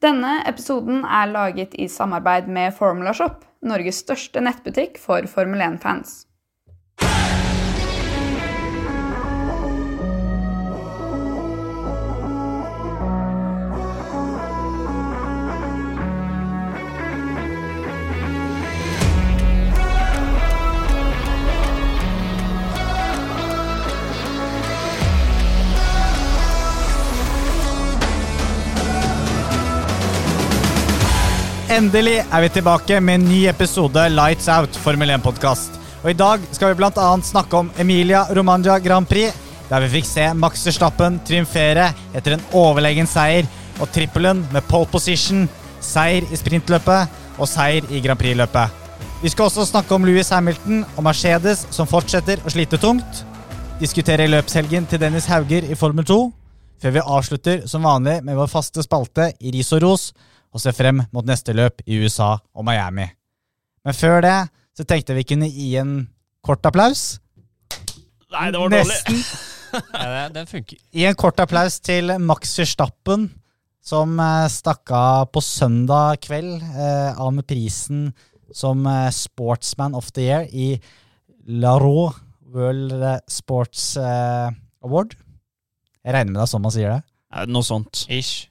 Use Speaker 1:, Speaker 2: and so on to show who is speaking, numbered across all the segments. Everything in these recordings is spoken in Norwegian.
Speaker 1: Denne episoden er laget i samarbeid med Formula Shop, Norges største nettbutikk for Formel 1-fans.
Speaker 2: Endelig er vi tilbake med en ny episode Lights Out Formel 1-podkast. Og I dag skal vi bl.a. snakke om Emilia Romagna Grand Prix, der vi fikk se Max Verstappen triumfere etter en overlegen seier, og trippelen med pole position, seier i sprintløpet og seier i Grand Prix-løpet. Vi skal også snakke om Louis Hamilton og Mercedes, som fortsetter å slite tungt. Diskutere løpshelgen til Dennis Hauger i Formel 2, før vi avslutter som vanlig med vår faste spalte i Ris og ros og ser frem mot neste løp i USA og Miami. Men før det så tenkte vi kunne gi en kort applaus.
Speaker 3: Nei, det var
Speaker 2: Nesten.
Speaker 3: Nei, det, den funker.
Speaker 2: Gi en kort applaus til Max Verstappen, som eh, stakk av på søndag kveld eh, av med prisen som eh, Sportsman of the Year i La Raux World eh, Sports eh, Award. Jeg regner med det er sånn man sier det.
Speaker 3: Noe sånt.
Speaker 4: Ish.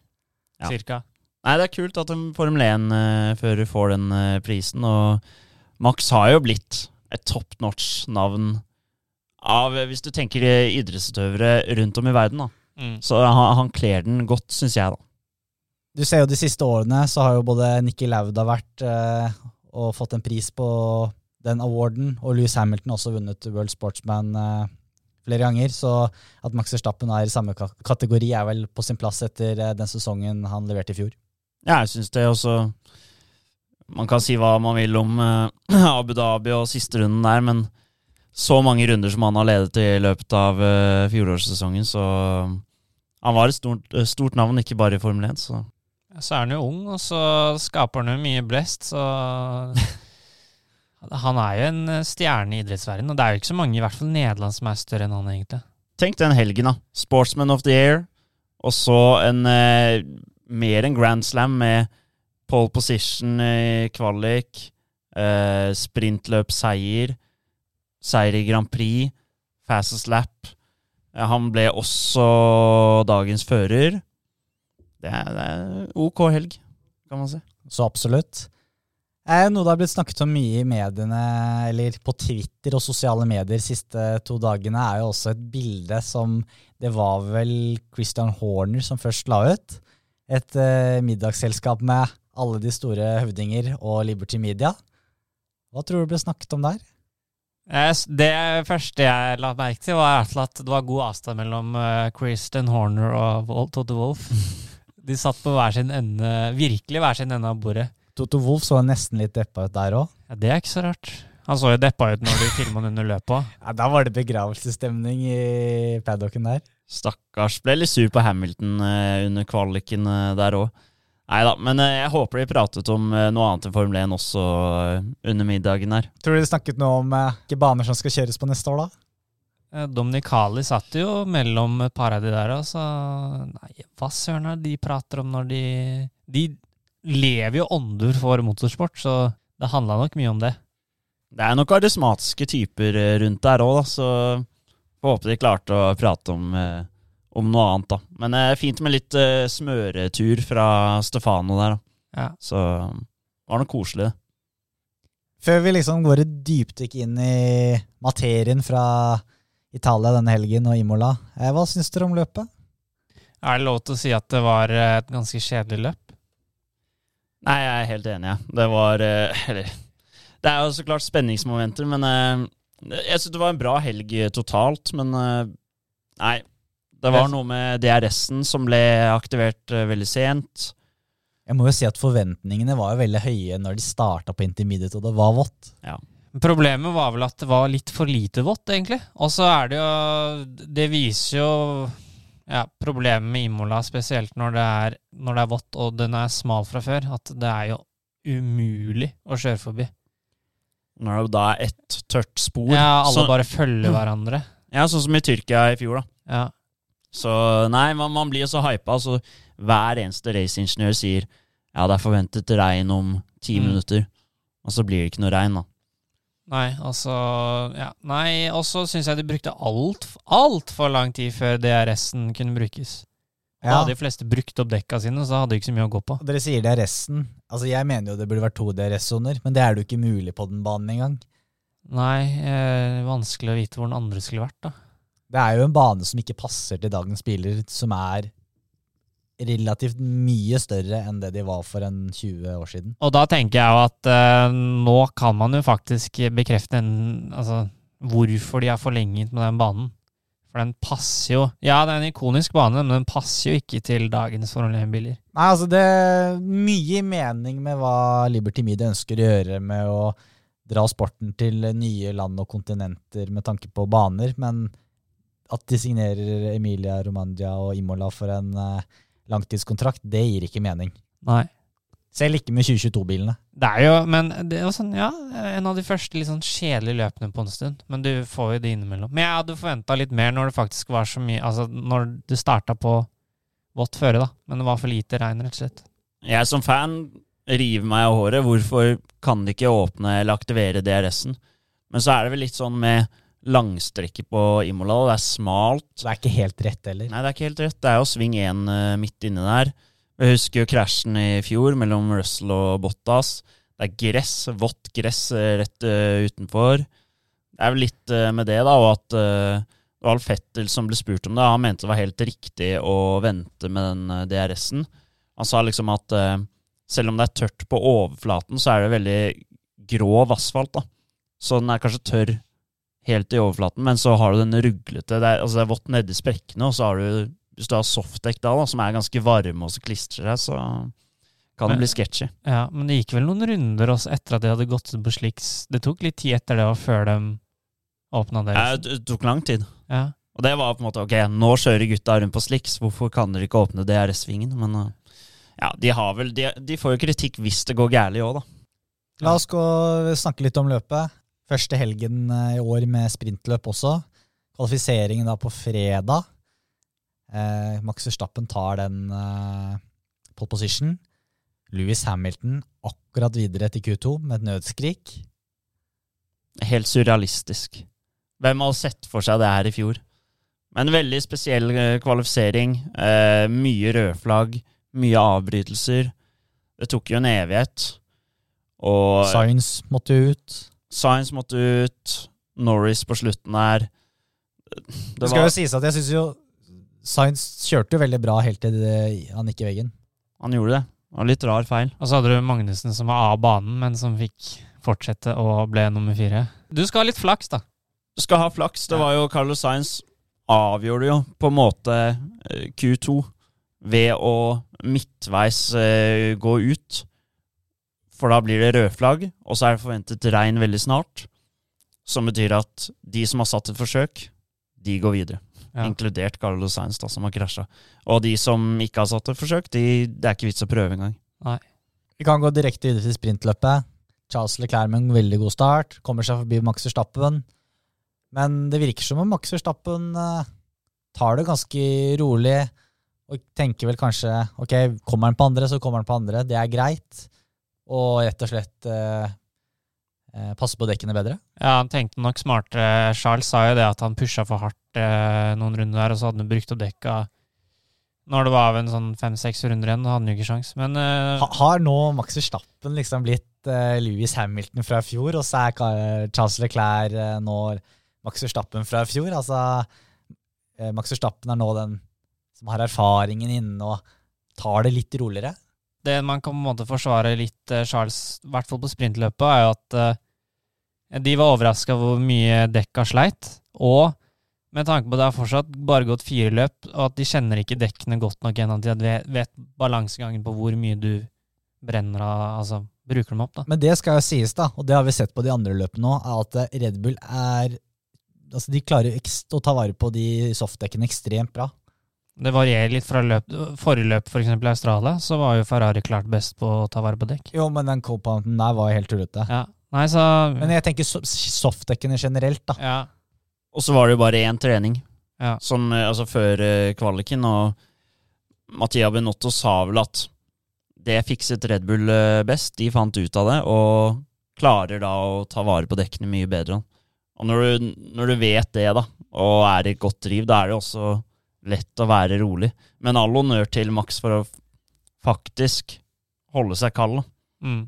Speaker 3: Ja.
Speaker 4: Cirka.
Speaker 3: Nei, det er kult at en Formel 1-fører får den eh, prisen, og Max har jo blitt et top notch-navn av, eh, hvis du tenker eh, idrettsutøvere rundt om i verden, da.
Speaker 4: Mm.
Speaker 3: Så han, han kler den godt, syns jeg, da.
Speaker 2: Du ser jo de siste årene så har jo både Nikki Lauda vært eh, og fått en pris på den awarden, og Louis Hamilton har også vunnet World Sportsman eh, flere ganger, så at Max Verstappen er i samme kategori er vel på sin plass etter eh, den sesongen han leverte i fjor.
Speaker 3: Ja, jeg syns det også Man kan si hva man vil om eh, Abu Dhabi og siste runden der, men så mange runder som han har ledet i løpet av uh, fjorårssesongen, så han var et stort, eh, stort navn, ikke bare i Formel 1. Så
Speaker 4: Så er han jo ung, og så skaper han jo mye blest, så Han er jo en eh, stjerne i idrettsverdenen, og det er jo ikke så mange, i hvert fall Nederland, som er større enn han, egentlig.
Speaker 3: tenk den helgen, da. Sportsman of the Year, og så en eh, mer enn Grand Slam med pole position i kvalik, eh, sprintløpseier, seier i Grand Prix, fastest lap. Eh, han ble også dagens fører. Det er, det er ok helg, kan man si.
Speaker 2: Så absolutt. Eh, noe det har blitt snakket om mye i mediene, eller på Twitter og sosiale medier de siste to dagene, er jo også et bilde som det var vel Christian Horner som først la ut. Et eh, middagsselskap med alle de store høvdinger og Liberty Media. Hva tror du ble snakket om der?
Speaker 4: Eh, Det første jeg la merke til, var at det var god avstand mellom Christian Kristen Horner og Toto Wolff. De satt på hver sin ende, virkelig hver sin ende av bordet.
Speaker 2: Toto Wolff så nesten litt deppa ut der òg.
Speaker 4: Ja, Det er ikke så rart. Han så jo deppa ut når de filma han under løpet òg.
Speaker 2: Ja, da var det begravelsesstemning i paddocken der.
Speaker 3: Stakkars. Ble litt sur på Hamilton eh, under kvaliken eh, der òg. Nei da, men eh, jeg håper de pratet om eh, noe annet enn Formel 1 også eh, under middagen her.
Speaker 2: Tror du de snakket noe om eh, hvilke baner som skal kjøres på neste år, da?
Speaker 4: Eh, Dominicali satt jo mellom et par av de der, og så Nei, hva søren er det de prater om når de De lever jo ånder for motorsport, så det handla nok mye om det.
Speaker 3: Det er nok karismatiske typer rundt der òg, da, så får håpe de klarte å prate om, eh, om noe annet, da. Men det er fint med litt eh, smøretur fra Stefano der, da.
Speaker 4: Ja.
Speaker 3: Så det var noe koselig, det.
Speaker 2: Før vi liksom går et dypdykk inn i materien fra Italia denne helgen og Imola, eh, hva syns dere om løpet?
Speaker 4: Er det lov til å si at det var eh, et ganske kjedelig løp?
Speaker 3: Nei, jeg er helt enig, jeg. Det var eh, Eller Det er jo så klart spenningsmomenter, men eh, jeg syns det var en bra helg eh, totalt, men eh, Nei. Det var noe med DRS-en som ble aktivert eh, veldig sent.
Speaker 2: Jeg må jo si at forventningene var jo veldig høye når de starta på intermediate og det var vått.
Speaker 4: Problemet var vel at det var litt for lite vått, egentlig. Og så er det jo Det viser jo ja, problemet med Imola, spesielt når det, er, når det er vått og den er smal fra før, at det er jo umulig å kjøre forbi.
Speaker 3: Når det da er ett tørt spor.
Speaker 4: Ja, alle
Speaker 3: så,
Speaker 4: bare følger hverandre.
Speaker 3: ja, sånn som i Tyrkia i fjor, da.
Speaker 4: Ja.
Speaker 3: Så nei, man, man blir jo så hypa, så hver eneste raceingeniør sier ja, det er forventet regn om ti
Speaker 4: Mm.
Speaker 3: minutter, og så blir det ikke noe regn, da.
Speaker 4: Nei, altså ja. Nei, og så syns jeg de brukte altfor alt for lang tid før DRS-en kunne brukes. Da
Speaker 2: Ja.
Speaker 4: hadde de fleste brukt opp dekka sine, så hadde de ikke så mye å gå på.
Speaker 2: Dere sier det er resten. Altså, Jeg mener jo det burde vært to DRS-soner, men det er det jo ikke mulig på den banen engang.
Speaker 4: Nei, eh, vanskelig å vite hvor den andre skulle vært, da.
Speaker 2: Det er jo en bane som ikke passer til dagens biler, som er relativt mye større enn det de var for en 20 år siden.
Speaker 4: Og da tenker jeg jo at eh, nå kan man jo faktisk bekrefte en, altså, hvorfor de har forlenget med den banen. For den passer jo Ja, det er en ikonisk bane, men den passer jo ikke til dagens Formel 1-biler.
Speaker 2: Nei, altså det er mye mening med hva Liberty Media ønsker å gjøre med å dra sporten til nye land og kontinenter med tanke på baner, men at de signerer Emilia Romandia og Imola for en eh, langtidskontrakt, det gir ikke mening.
Speaker 4: Nei.
Speaker 2: Selv ikke med 2022-bilene.
Speaker 4: Det er jo Men det er sånn, ja, en av de første litt sånn kjedelige løpene på en stund. Men du får jo det innimellom. Men jeg hadde forventa litt mer når det faktisk var så mye Altså når du starta på vått føre, da. Men det var for lite regn, rett og slett.
Speaker 3: Jeg som fan river meg av håret. Hvorfor kan de ikke åpne eller aktivere DRS-en? Men så er det vel litt sånn med langstrekket på Imola, det er smalt.
Speaker 2: Det er ikke helt rett heller.
Speaker 3: Nei, det er ikke helt rett. Det er jo sving én eh, midt inne der. Jeg husker jo krasjen i fjor mellom Russell og Bottas. Det er gress, vått gress eh, rett uh, utenfor. Det er vel litt uh, med det, da, og at uh, Alf Fettel som ble spurt om det. Han mente det var helt riktig å vente med den uh, DRS-en. Han sa liksom at selv om det er tørt på overflaten, så er det veldig grov asfalt, da. Så den er kanskje tørr helt i overflaten, men så har du den ruglete Det er, altså er vått nedi sprekkene, og så har du hvis du har softdekk da, da, som er ganske varme og så klistrer seg, så kan det bli sketchy.
Speaker 4: Ja, men det gikk vel noen runder også etter at de hadde gått ut på sliks. Det tok litt tid etter det og før de åpna
Speaker 3: Ja,
Speaker 4: deres.
Speaker 3: det tok lang tid.
Speaker 4: Ja.
Speaker 3: Og det var på en måte ok, nå kjører gutta rundt på sliks, hvorfor kan dere ikke åpne DRS-svingen? Men uh, ja, de har vel De, de får jo kritikk hvis det går gærent òg, da.
Speaker 2: La oss gå snakke litt om løpet. Første helgen eh, i år med sprintløp også. Kvalifiseringen da på fredag. Eh, Max Verstappen tar den eh, pole position. Louis Hamilton akkurat videre til Q2 med et nødskrik.
Speaker 3: Helt surrealistisk. Hvem har sett for seg det her i fjor? Men veldig spesiell eh, kvalifisering. Eh, mye rødflagg, mye avbrytelser. Det tok jo en evighet. Og
Speaker 2: Science måtte ut.
Speaker 3: Science måtte ut. Norris på slutten der.
Speaker 2: Det skal jo sies at jeg syns jo Science kjørte jo veldig bra helt til det- han gikk i veggen.
Speaker 3: Han gjorde det. Det var litt rar feil.
Speaker 4: Og så hadde du Magnussen som var av banen, men som fikk fortsette og ble nummer fire. Du skal ha litt flaks, da.
Speaker 3: Du skal ha flaks. Det var jo Carlos Sainz avgjorde jo på en måte eh, Q2 ved å midtveis eh, gå ut. For da blir det rødflagg, og så er det forventet regn veldig snart. Som betyr at de som har satt et forsøk, de går videre.
Speaker 4: Ja.
Speaker 3: Inkludert Carlos Sainz, da, som har krasja. Og de som ikke har satt et forsøk, de, det er ikke vits å prøve engang.
Speaker 2: Vi kan gå direkte videre til sprintløpet. Charles Leclerc med en veldig god start. Kommer seg forbi Max Verstappen. Men det virker som om Max Verstappen eh, tar det ganske rolig og tenker vel kanskje ok, kommer han på andre, så kommer han på andre. Det er greit. Og rett og slett eh, passe på dekkene bedre.
Speaker 4: Ja, han tenkte nok smartere. Charles sa jo det at han pusha for hardt eh, noen runder der, og så hadde han brukt opp dekka når det var en sånn fem-seks runder igjen. Da hadde han jo ikke sjans. Men eh,
Speaker 2: Ha, har nå Max Verstappen liksom blitt eh, Louis Hamilton fra fjor, og så er Charles Leclerc eh, nå Max Verstappen fra fjor? Altså, eh, Max Verstappen er nå den som har erfaringen inne og tar det litt roligere.
Speaker 4: Det man kan på en måte forsvare litt eh, Charles, i hvert fall på sprintløpet, er jo at eh, de var overraska hvor mye dekka sleit. Og med tanke på at det har fortsatt bare gått fire løp, og at de kjenner ikke dekkene godt nok ennå til de vet, balansegangen på hvor mye du brenner av, altså bruker dem opp, da.
Speaker 2: Men det skal jo sies, da, og det har vi sett på de andre løpene òg, at eh, Red Bull er Altså, de klarer å ta vare på de softdekkene ekstremt bra.
Speaker 4: Det varierer litt fra løp. Forrige løp, for eksempel i Australia, så var jo Ferrari klart best på å ta vare på dekk.
Speaker 2: Jo, men den co-pounten der var helt tullete.
Speaker 4: Ja. Nei, så
Speaker 2: Men jeg tenker softdekkene generelt, da.
Speaker 4: Ja.
Speaker 3: Og så var det jo bare én trening
Speaker 4: Ja.
Speaker 3: som, eh, altså før eh, kvaliken, og Mattia Benotto sa vel at det fikset Red Bull eh, best. De fant ut av det, og klarer da å ta vare på dekkene mye bedre. Og når du, når du vet det, da, og er i et godt driv, da er det også lett å være rolig. Men all honnør til Max for å faktisk holde seg kald.
Speaker 4: Mm.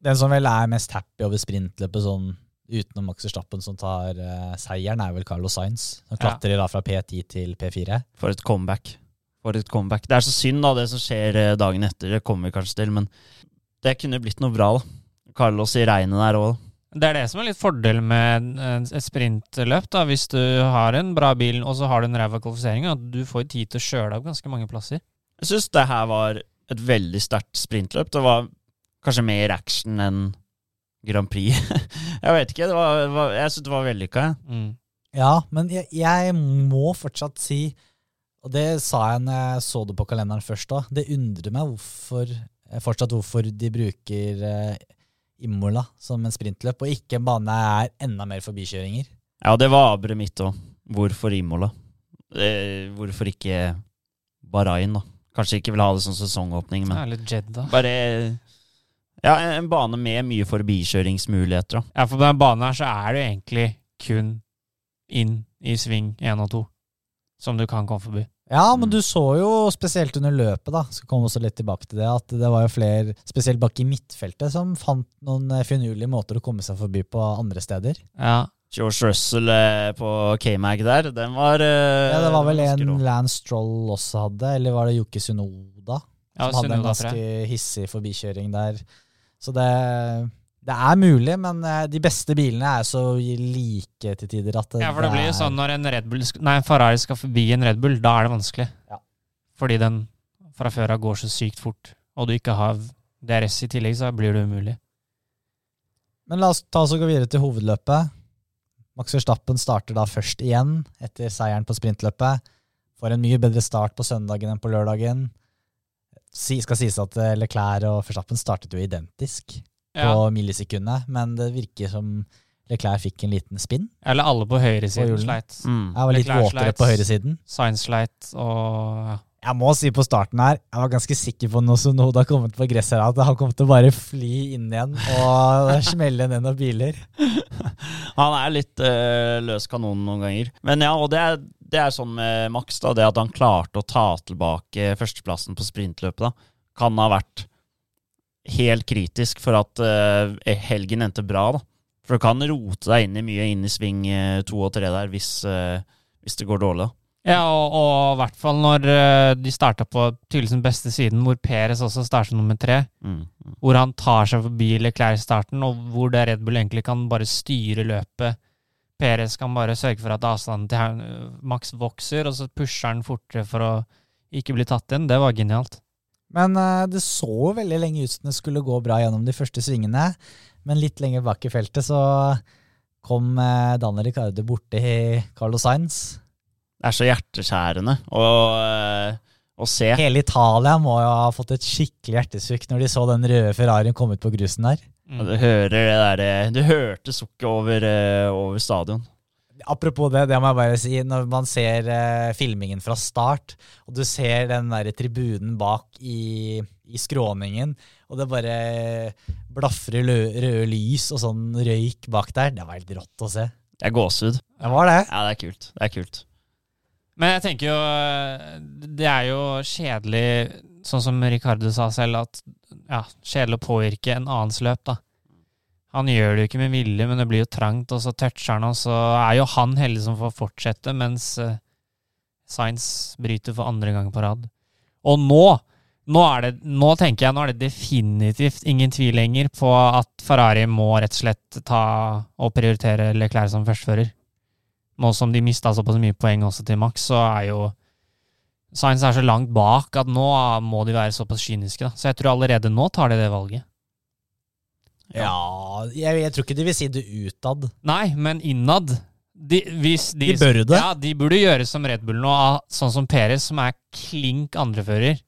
Speaker 2: Den som vel er mest happy over sprintløpet sånn utenom Max Verstappen som tar uh, seieren, er vel Carlos Sainz. Som
Speaker 4: Ja.
Speaker 2: klatrer da fra P10 til P4.
Speaker 3: For et comeback. For et comeback. Det er så synd, da, det som skjer eh, dagen etter. Det kommer vi kanskje til, men det kunne blitt noe bra, da. Carlos i regnet der òg.
Speaker 4: Det er det som er litt fordelen med et sprintløp, da, hvis du har en bra bil og så har du en ræva kvalifisering, at du får tid til å kjøle av ganske mange plasser.
Speaker 3: Jeg syns det her var et veldig sterkt sprintløp. Det var kanskje mer action enn Grand Prix. jeg vet ikke. Det var, var, jeg syns det var vellykka.
Speaker 4: Mm.
Speaker 2: Ja, men jeg, jeg må fortsatt si, og det sa jeg når jeg så det på kalenderen først òg, det undrer meg hvorfor, fortsatt hvorfor de bruker eh, Imola som en sprintløp, og ikke en bane er enda mer forbikjøringer.
Speaker 3: Ja, det var aberet mitt òg. Hvorfor Imola? Eh, hvorfor ikke Bahrain, da? Kanskje ikke vil ha det som sesongåpning, men
Speaker 4: Eller Jedda.
Speaker 3: bare Ja, en bane med mye forbikjøringsmuligheter, da.
Speaker 4: Ja, for på den banen her så er det jo egentlig kun inn i sving 1 og 2 som du kan komme forbi.
Speaker 2: Ja, men
Speaker 3: Mm.
Speaker 2: du så jo spesielt under løpet, da, skal komme også litt tilbake til det, at det var jo flere, spesielt bak i midtfeltet, som fant noen eh, finurlige måter å komme seg forbi på andre steder.
Speaker 4: Ja,
Speaker 3: George Russell eh, på K-Mag der, den var eh,
Speaker 2: Ja, det var vel en. Lance Stroll også hadde, eller var det Jokke Sunoda?
Speaker 4: ja
Speaker 2: som hadde
Speaker 4: Sunoda, en
Speaker 2: ganske hissig forbikjøring der. Så det, det er mulig, men eh, de beste bilene er så like til tider at det,
Speaker 4: Ja, for det blir jo sånn når en Red Bull, nei, Ferrari skal forbi en Red Bull, da er det vanskelig.
Speaker 2: Ja.
Speaker 4: Fordi den fra før av går så sykt fort, og du ikke har DRS i tillegg, så blir det umulig.
Speaker 2: Men la oss ta oss og gå videre til hovedløpet. Max Verstappen starter da først igjen etter seieren på sprintløpet. Får en mye bedre start på søndagen enn på lørdagen. Si, skal sies at eh, Leclerc og Verstappen startet jo identisk
Speaker 4: Ja.
Speaker 2: på millisekundet, men det virker som Leclerc fikk en liten spinn.
Speaker 4: Eller alle på
Speaker 2: På
Speaker 4: høyresiden
Speaker 2: hjulene.
Speaker 4: sleit.
Speaker 3: Mm.
Speaker 2: Jeg var litt
Speaker 4: Leclerc
Speaker 2: våtere på høyresiden.
Speaker 4: Science sleit, og.
Speaker 2: Jeg må si på starten her, jeg var ganske sikker på når Sonoda kom ut på gresset her, at han kom til å bare fly inn igjen og smelle ned noen biler.
Speaker 3: Han er litt øh, løs kanon noen ganger. Men ja, og det er, det er sånn med Max, da, det at han klarte å ta tilbake førsteplassen på sprintløpet, da, kan ha vært helt kritisk for at uh, helgen endte bra. da. For du kan rote deg inn i mye inn i sving eh, to og tre der hvis, uh, hvis det går dårlig. da.
Speaker 4: Ja, og i hvert fall når de starta på tydeligvis den beste siden, hvor Perez også starter nummer tre.
Speaker 3: Mm. mm.
Speaker 4: Hvor han tar seg forbi Leclerc i starten, og hvor det Red Bull egentlig kan bare styre løpet. Perez kan bare sørge for at avstanden til Max vokser, og så pusher han fortere for å ikke bli tatt inn. Det var genialt.
Speaker 2: Men eh, det så veldig lenge ut som det skulle gå bra gjennom de første svingene. Men litt lenger bak i feltet så kom uh, Daniel Ricardo borti Carlos Sainz.
Speaker 3: Det er så hjerteskjærende å, eh, å se.
Speaker 2: Hele Italia må jo ha fått et skikkelig hjertesukk når de så den røde Ferrarien komme ut på grusen der.
Speaker 3: Mm. Du hører det der, eh, du hørte sukket over, eh, over stadion.
Speaker 2: Apropos det, det må jeg bare si. Når man ser eh, filmingen fra start, og du ser den der tribunen bak i, i skråningen, og det bare blafrer røde lys og sånn røyk bak der, det var helt rått å se.
Speaker 3: Det er gåsehud.
Speaker 2: Det var det.
Speaker 3: Ja, det er kult. Det er kult.
Speaker 4: Men jeg tenker jo eh, Det er jo kjedelig, sånn som Ricardo sa selv, at ja, kjedelig å påvirke en annens løp, da. Han gjør det jo ikke med vilje, men det blir jo trangt, og så toucher han, og så er jo han heldig som får fortsette, mens uh, Sainz bryter for andre gang på rad. Og nå, nå, er det, nå tenker jeg nå er det definitivt ingen tvil lenger på at Ferrari må rett og slett ta og prioritere Leclerc som førstefører. Nå som de mista såpass mye poeng også til Max, så er jo Sainz er så langt bak at nå må de være såpass kyniske. Da. Så jeg tror allerede nå tar de det valget.
Speaker 2: Ja, jeg, jeg tror ikke de vil si det utad.
Speaker 4: Nei, men innad de, hvis de,
Speaker 2: De bør det.
Speaker 4: Ja, de burde gjøre som Red Bull nå, sånn som Perez, som er klink andrefører.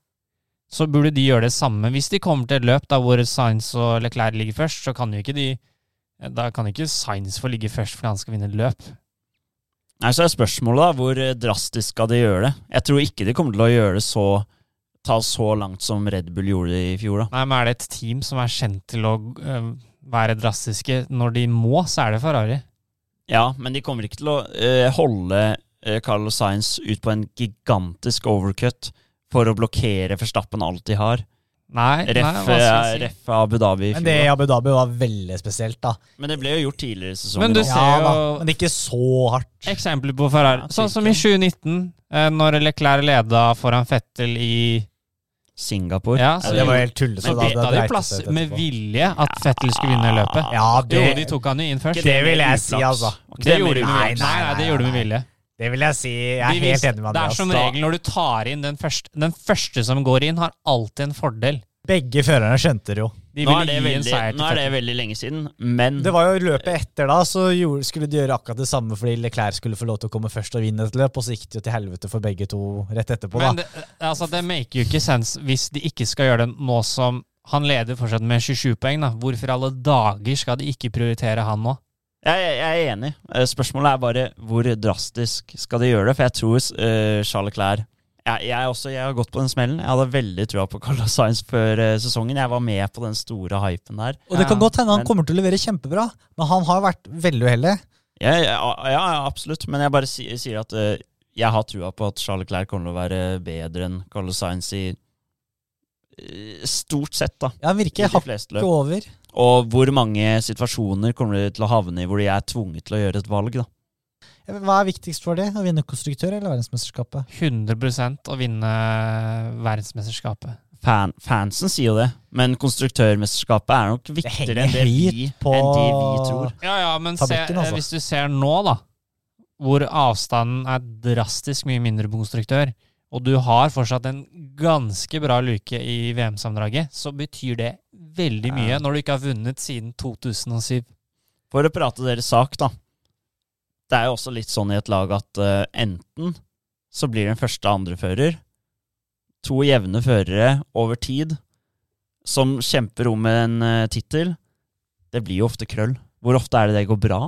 Speaker 4: Så burde de gjøre det samme. Hvis de kommer til et løp da hvor Sainz og Leclerc ligger først, så kan jo ikke de Da kan ikke Sainz få ligge først fordi han skal vinne et løp.
Speaker 3: Nei, så er spørsmålet da, hvor drastisk skal de gjøre det? Jeg tror ikke de kommer til å gjøre det så ta så langt som Red Bull gjorde det i fjor. da.
Speaker 4: Nei, men er det et team som er kjent til å øh, være drastiske når de må, så er det Ferrari.
Speaker 3: Ja, men de kommer ikke til å eh, holde uh, Carlos Sainz ut på en gigantisk overcut for å blokkere Verstappen alt de har.
Speaker 4: Nei,
Speaker 3: Ref,
Speaker 4: nei hva skal jeg si?
Speaker 3: ref Abu Dhabi
Speaker 2: Men det i. Abu Dhabi var veldig spesielt, da.
Speaker 3: Men det ble jo gjort tidligere i sesongen.
Speaker 4: Men du ser
Speaker 2: Ja, da,
Speaker 4: jo-
Speaker 2: men ikke så hardt.
Speaker 4: Eksempler på Ferrari.
Speaker 3: Ja,
Speaker 4: sånn som i 2019, eh, når Leclerc leda foran Fettel i
Speaker 3: Singapore.
Speaker 4: Ja, så
Speaker 2: det var helt tullete.
Speaker 4: Men bytta de plass med vilje at Fettel skulle vinne løpet?
Speaker 2: Ja,
Speaker 4: Jo, de tok han jo inn først.
Speaker 2: det vil jeg si, altså.
Speaker 4: Det gjorde de med
Speaker 2: Nei,
Speaker 4: vilje.
Speaker 2: nei,
Speaker 4: Nei, nei, det gjorde de med vilje.
Speaker 2: det vil jeg si. Jeg er helt enig med Andreas.
Speaker 4: Det er som regel når du tar inn den første Den første som går inn, har alltid en fordel.
Speaker 2: Begge førerne skjønte det jo.
Speaker 4: De
Speaker 3: Nå er, det veldig, nå er det veldig lenge siden, men
Speaker 2: Det var jo løpet etter da, så gjorde, skulle de gjøre akkurat det samme fordi Leclerc skulle få lov til å komme først og vinne et løp, og så gikk det jo til helvete for begge to rett etterpå,
Speaker 4: Men
Speaker 2: da.
Speaker 4: det, altså, det make jo ikke sense hvis de ikke skal gjøre det nå som han leder fortsatt med 27 poeng. da. Hvorfor alle dager skal de ikke prioritere han nå?
Speaker 3: jeg, jeg jeg er enig. Eh, Spørsmålet er bare hvor drastisk skal de gjøre det? For jeg tror uh, Charles Leclerc jeg, jeg, også, jeg har gått på den smellen. Jeg hadde veldig trua på Carlos Sainz før uh, sesongen. Jeg var med på den store hypen der.
Speaker 2: Og det kan
Speaker 4: Ja,
Speaker 2: godt hende han
Speaker 3: men-
Speaker 2: kommer til å levere kjempebra, men han har vært veldig uheldig.
Speaker 3: Ja, ja, ja, absolutt. Men jeg bare si, sier at uh, jeg har trua på at Charles Clair kommer til å være bedre enn Carlos Sainz i uh, stort sett, da.
Speaker 2: Ja, han virker hakket over.
Speaker 3: Og hvor mange situasjoner kommer de til å havne i hvor de er tvunget til å gjøre et valg, da.
Speaker 2: Hva er viktigst for det? Å vinne konstruktør eller verdensmesterskapet?
Speaker 4: 100 å vinne verdensmesterskapet.
Speaker 3: Fan, fansen sier jo det, men konstruktørmesterskapet er nok viktigere enn det, vi,
Speaker 2: på
Speaker 3: enn det vi tror.
Speaker 4: Ja, ja, men se,
Speaker 2: altså.
Speaker 4: hvis du ser nå, da, hvor avstanden er drastisk mye mindre på konstruktør, og du har fortsatt en ganske bra luke i VM-sammendraget, så betyr det veldig
Speaker 3: Ja.
Speaker 4: mye når du ikke har vunnet siden 2007.
Speaker 3: For å prate deres sak, da. Det er jo også litt sånn i et lag at uh, enten så blir det en første- og andrefører, to jevne førere over tid, som kjemper om en uh, tittel. Det blir jo ofte krøll. Hvor ofte er det det går bra?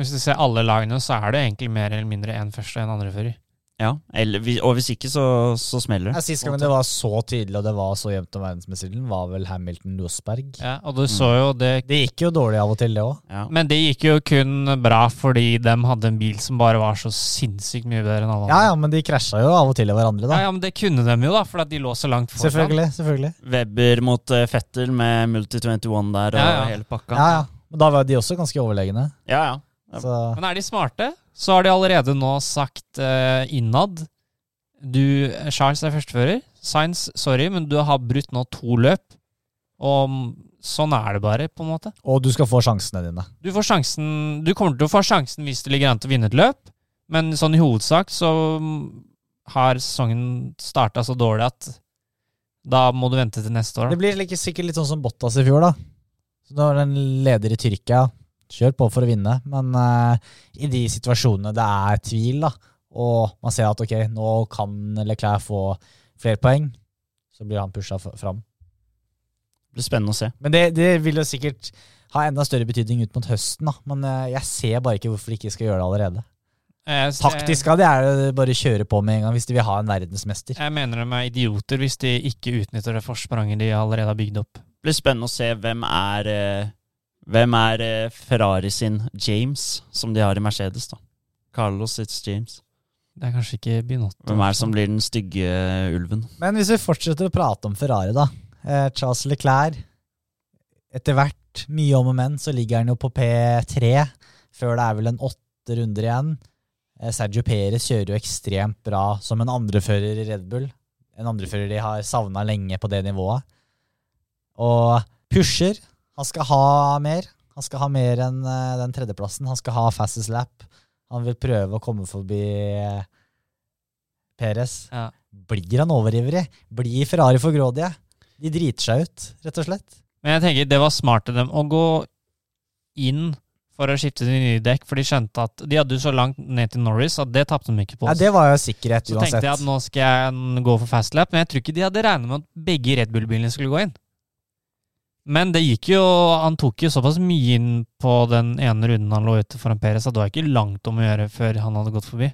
Speaker 4: Hvis du ser alle lagene, så er det egentlig mer eller mindre en første og en andrefører.
Speaker 3: Ja, eller, Og hvis ikke, så, så smeller
Speaker 2: Ja,
Speaker 3: det.
Speaker 2: Sist gang det var så tydelig og det var så jevnt om verdensmestertittelen, var vel Hamilton-Rosberg.
Speaker 4: Ja, og du så jo det
Speaker 2: Det gikk jo dårlig av og til, det òg.
Speaker 3: Ja.
Speaker 4: Men det gikk jo kun bra fordi de hadde en bil som bare var så sinnssykt mye bedre enn alle
Speaker 2: Ja,
Speaker 4: andre.
Speaker 2: ja, men de krasja jo av og til i hverandre,
Speaker 4: Ja,
Speaker 2: da.
Speaker 4: ja, men det kunne de jo, da, fordi at de lå så langt foran.
Speaker 2: Selvfølgelig. selvfølgelig.
Speaker 3: Webber mot uh, Fettel med Multi21 der og
Speaker 4: Ja, ja.
Speaker 3: hele pakka.
Speaker 2: Ja, ja. Men da var de også ganske overlegne.
Speaker 3: ja, ja. Ja.
Speaker 2: Så
Speaker 4: Men er de smarte, så har de allerede nå sagt eh, innad Du, Charles er førstefører. Science, sorry, men du har brutt nå to løp. Og sånn er det bare, på en måte.
Speaker 2: Og du skal få sjansene dine.
Speaker 4: Du, får sjansen, du kommer til å få sjansen hvis det ligger an til å vinne et løp, men sånn i hovedsak så har sesongen starta så dårlig at da må du vente til neste år.
Speaker 2: Det blir like, sikkert litt sånn som Bottas i fjor, da. Så Når den leder i Tyrkia, kjør på for å vinne, men uh, i de situasjonene det er tvil, da, og man ser at ok, nå kan Leclerc få flere poeng, så blir han pusha fram.
Speaker 3: Det blir spennende å se.
Speaker 2: Men det, det vil jo sikkert ha enda større betydning ut mot høsten, da. Men uh, jeg ser bare ikke hvorfor de ikke skal gjøre det allerede. Taktisk av de er det bare å kjøre på med en gang hvis de vil ha en verdensmester.
Speaker 4: jeg mener de er idioter hvis de ikke utnytter det forspranget de allerede har bygd opp.
Speaker 3: Det blir spennende å se hvem er eh, Hvem er eh, Ferrari sin James, som de har i Mercedes, da. Carlos it's James.
Speaker 4: Det er kanskje ikke Binotto.
Speaker 3: Hvem er det som blir den stygge eh, ulven?
Speaker 2: Men hvis vi fortsetter å prate om Ferrari, da. Eh, Charles Leclerc. Etter hvert, mye om og men, så ligger han jo på P3, før det er vel en åtte runder igjen. Eh, Sergio Perez kjører jo ekstremt bra som en andrefører i Red Bull. En andrefører de har savna lenge på det nivået. Og pusher. Han skal ha mer. Han skal ha mer enn eh, den tredjeplassen. Han skal ha fastest lap. Han vil prøve å komme forbi Peres. Perez.
Speaker 4: Ja.
Speaker 2: Blir han overivrig? Blir Ferrari for grådige? De driter seg ut, rett og slett.
Speaker 4: Men jeg tenker det var smart av dem å gå inn for å skifte til nye dekk, for de skjønte at de hadde jo så langt ned til Norris at det tapte de ikke på.
Speaker 2: Ja, det var jo sikkerhet uansett.
Speaker 4: så tenkte jeg at nå skal jeg gå for fastlap, men jeg tror ikke de hadde regnet med at begge Red Bull-bilene skulle gå inn. Men det gikk jo Han tok jo såpass mye inn på den ene runden han lå ute foran Perez, at det var ikke langt om å gjøre før han hadde gått forbi.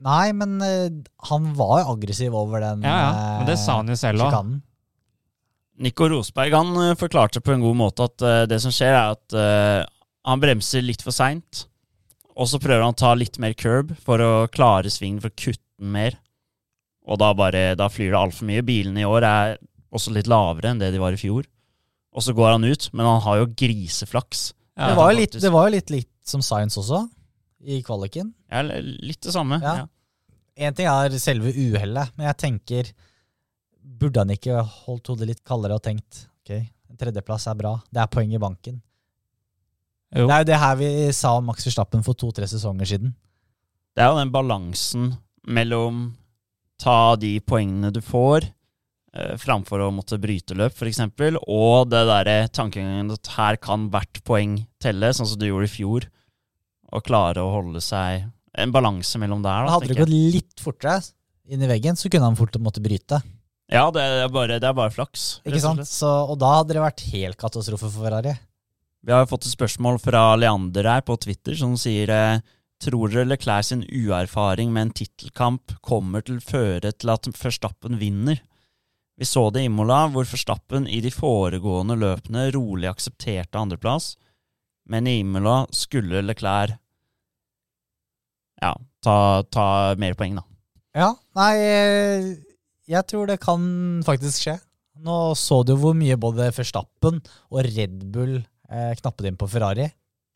Speaker 2: Nei, men eh, han var jo aggressiv over den
Speaker 4: Ja, ja, men det sa han jo selv òg.
Speaker 3: Nico Rosberg han eh, forklarte på en god måte at uh, det som skjer, er at uh, han bremser litt for seint. Og så prøver han å ta litt mer curb for å klare svingen, for å kutte den mer. Og da, bare, da flyr det altfor mye. Bilene i år er også litt lavere enn det de var i fjor. Og så går han ut, men han har jo griseflaks.
Speaker 4: Ja,
Speaker 2: det, var jo litt, det var jo litt likt som Science også, i kvaliken.
Speaker 3: Ja, litt det samme.
Speaker 2: Ja.
Speaker 3: Ja.
Speaker 2: Ting er selve uhellet, men jeg tenker Burde han ikke holdt hodet litt kaldere og tenkt ok, en tredjeplass er bra, det er poeng i banken.
Speaker 4: Jo.
Speaker 2: Det er jo det her vi sa om Max Verstappen for to-tre sesonger siden.
Speaker 3: Det er jo den balansen mellom ta de poengene du får, framfor å måtte bryte løp, f.eks., og det derre tankegangen at her kan hvert poeng telle, sånn som du gjorde i fjor, og klare å holde seg En balanse mellom der, da,
Speaker 2: hadde det gått litt fortere inn i veggen, så kunne han fort måtte bryte.
Speaker 3: Ja, det er bare, det er bare flaks.
Speaker 2: Ikke sant? Så, og da hadde det vært helt katastrofe for Ferrari.
Speaker 3: Vi har fått et spørsmål fra Leander her på Twitter som sier eh, Tror dere Leclerc sin uerfaring med en tittelkamp kommer til å føre til at Verstappen vinner? Vi så det i Imola, hvor Forstappen i de foregående løpene rolig aksepterte andreplass, men i Imola skulle Leclerc ja, ta, ta mer poeng, da.
Speaker 2: Ja, nei, jeg tror det kan faktisk skje. Nå så du hvor mye både Verstappen og Red Bull eh, knappet inn på Ferrari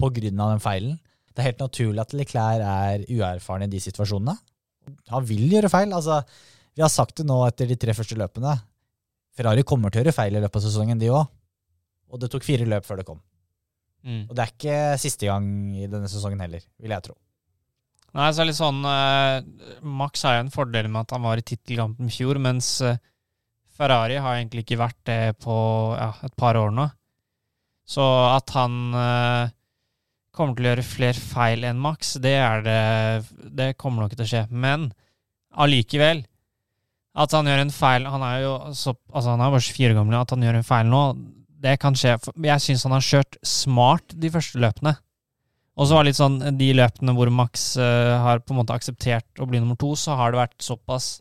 Speaker 2: på grunn av den feilen. Det er helt naturlig at Leclerc er uerfaren i de situasjonene. Han vil gjøre feil. altså Vi har sagt det nå etter de tre første løpene. Ferrari kommer til å gjøre feil i løpet av sesongen, de òg. Og det tok fire løp før det kom.
Speaker 4: Mm.
Speaker 2: Og det er ikke siste gang i denne sesongen heller, vil jeg tro.
Speaker 4: Nei, så er det litt sånn uh, Max har jo en fordel med at han var i tittelkampen i fjor, mens uh, Ferrari har egentlig ikke vært det på ja, et par år nå. Så at han uh, kommer til å gjøre flere feil enn Max, det er det Det kommer nok til å skje. Men allikevel At han gjør en feil Han er jo så, altså han er bare 24 år gammel. At han gjør en feil nå, det kan skje. Jeg syns han har kjørt smart de første løpene. Og så var det litt sånn, de løpene hvor Max eh, har på en måte akseptert å bli nummer to, så har det vært såpass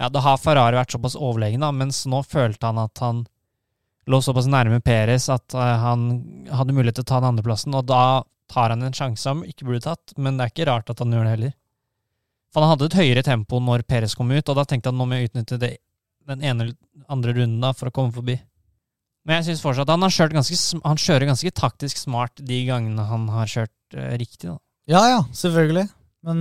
Speaker 4: Ja, da har Ferrari vært såpass overlegen, mens nå følte han at han lå såpass nærme Perez at eh, han hadde mulighet til å ta den andreplassen, og da tar han en sjanse han ikke burde tatt, men det er ikke rart at han gjør det heller. For han hadde et høyere tempo når Perez kom ut, og da tenkte han nå må jeg utnytte det, den ene eller andre runden da for å komme forbi. Men jeg syns fortsatt han ganske, han kjører ganske taktisk smart de gangene han har kjørt eh, riktig. da.
Speaker 2: Ja, ja, selvfølgelig. Men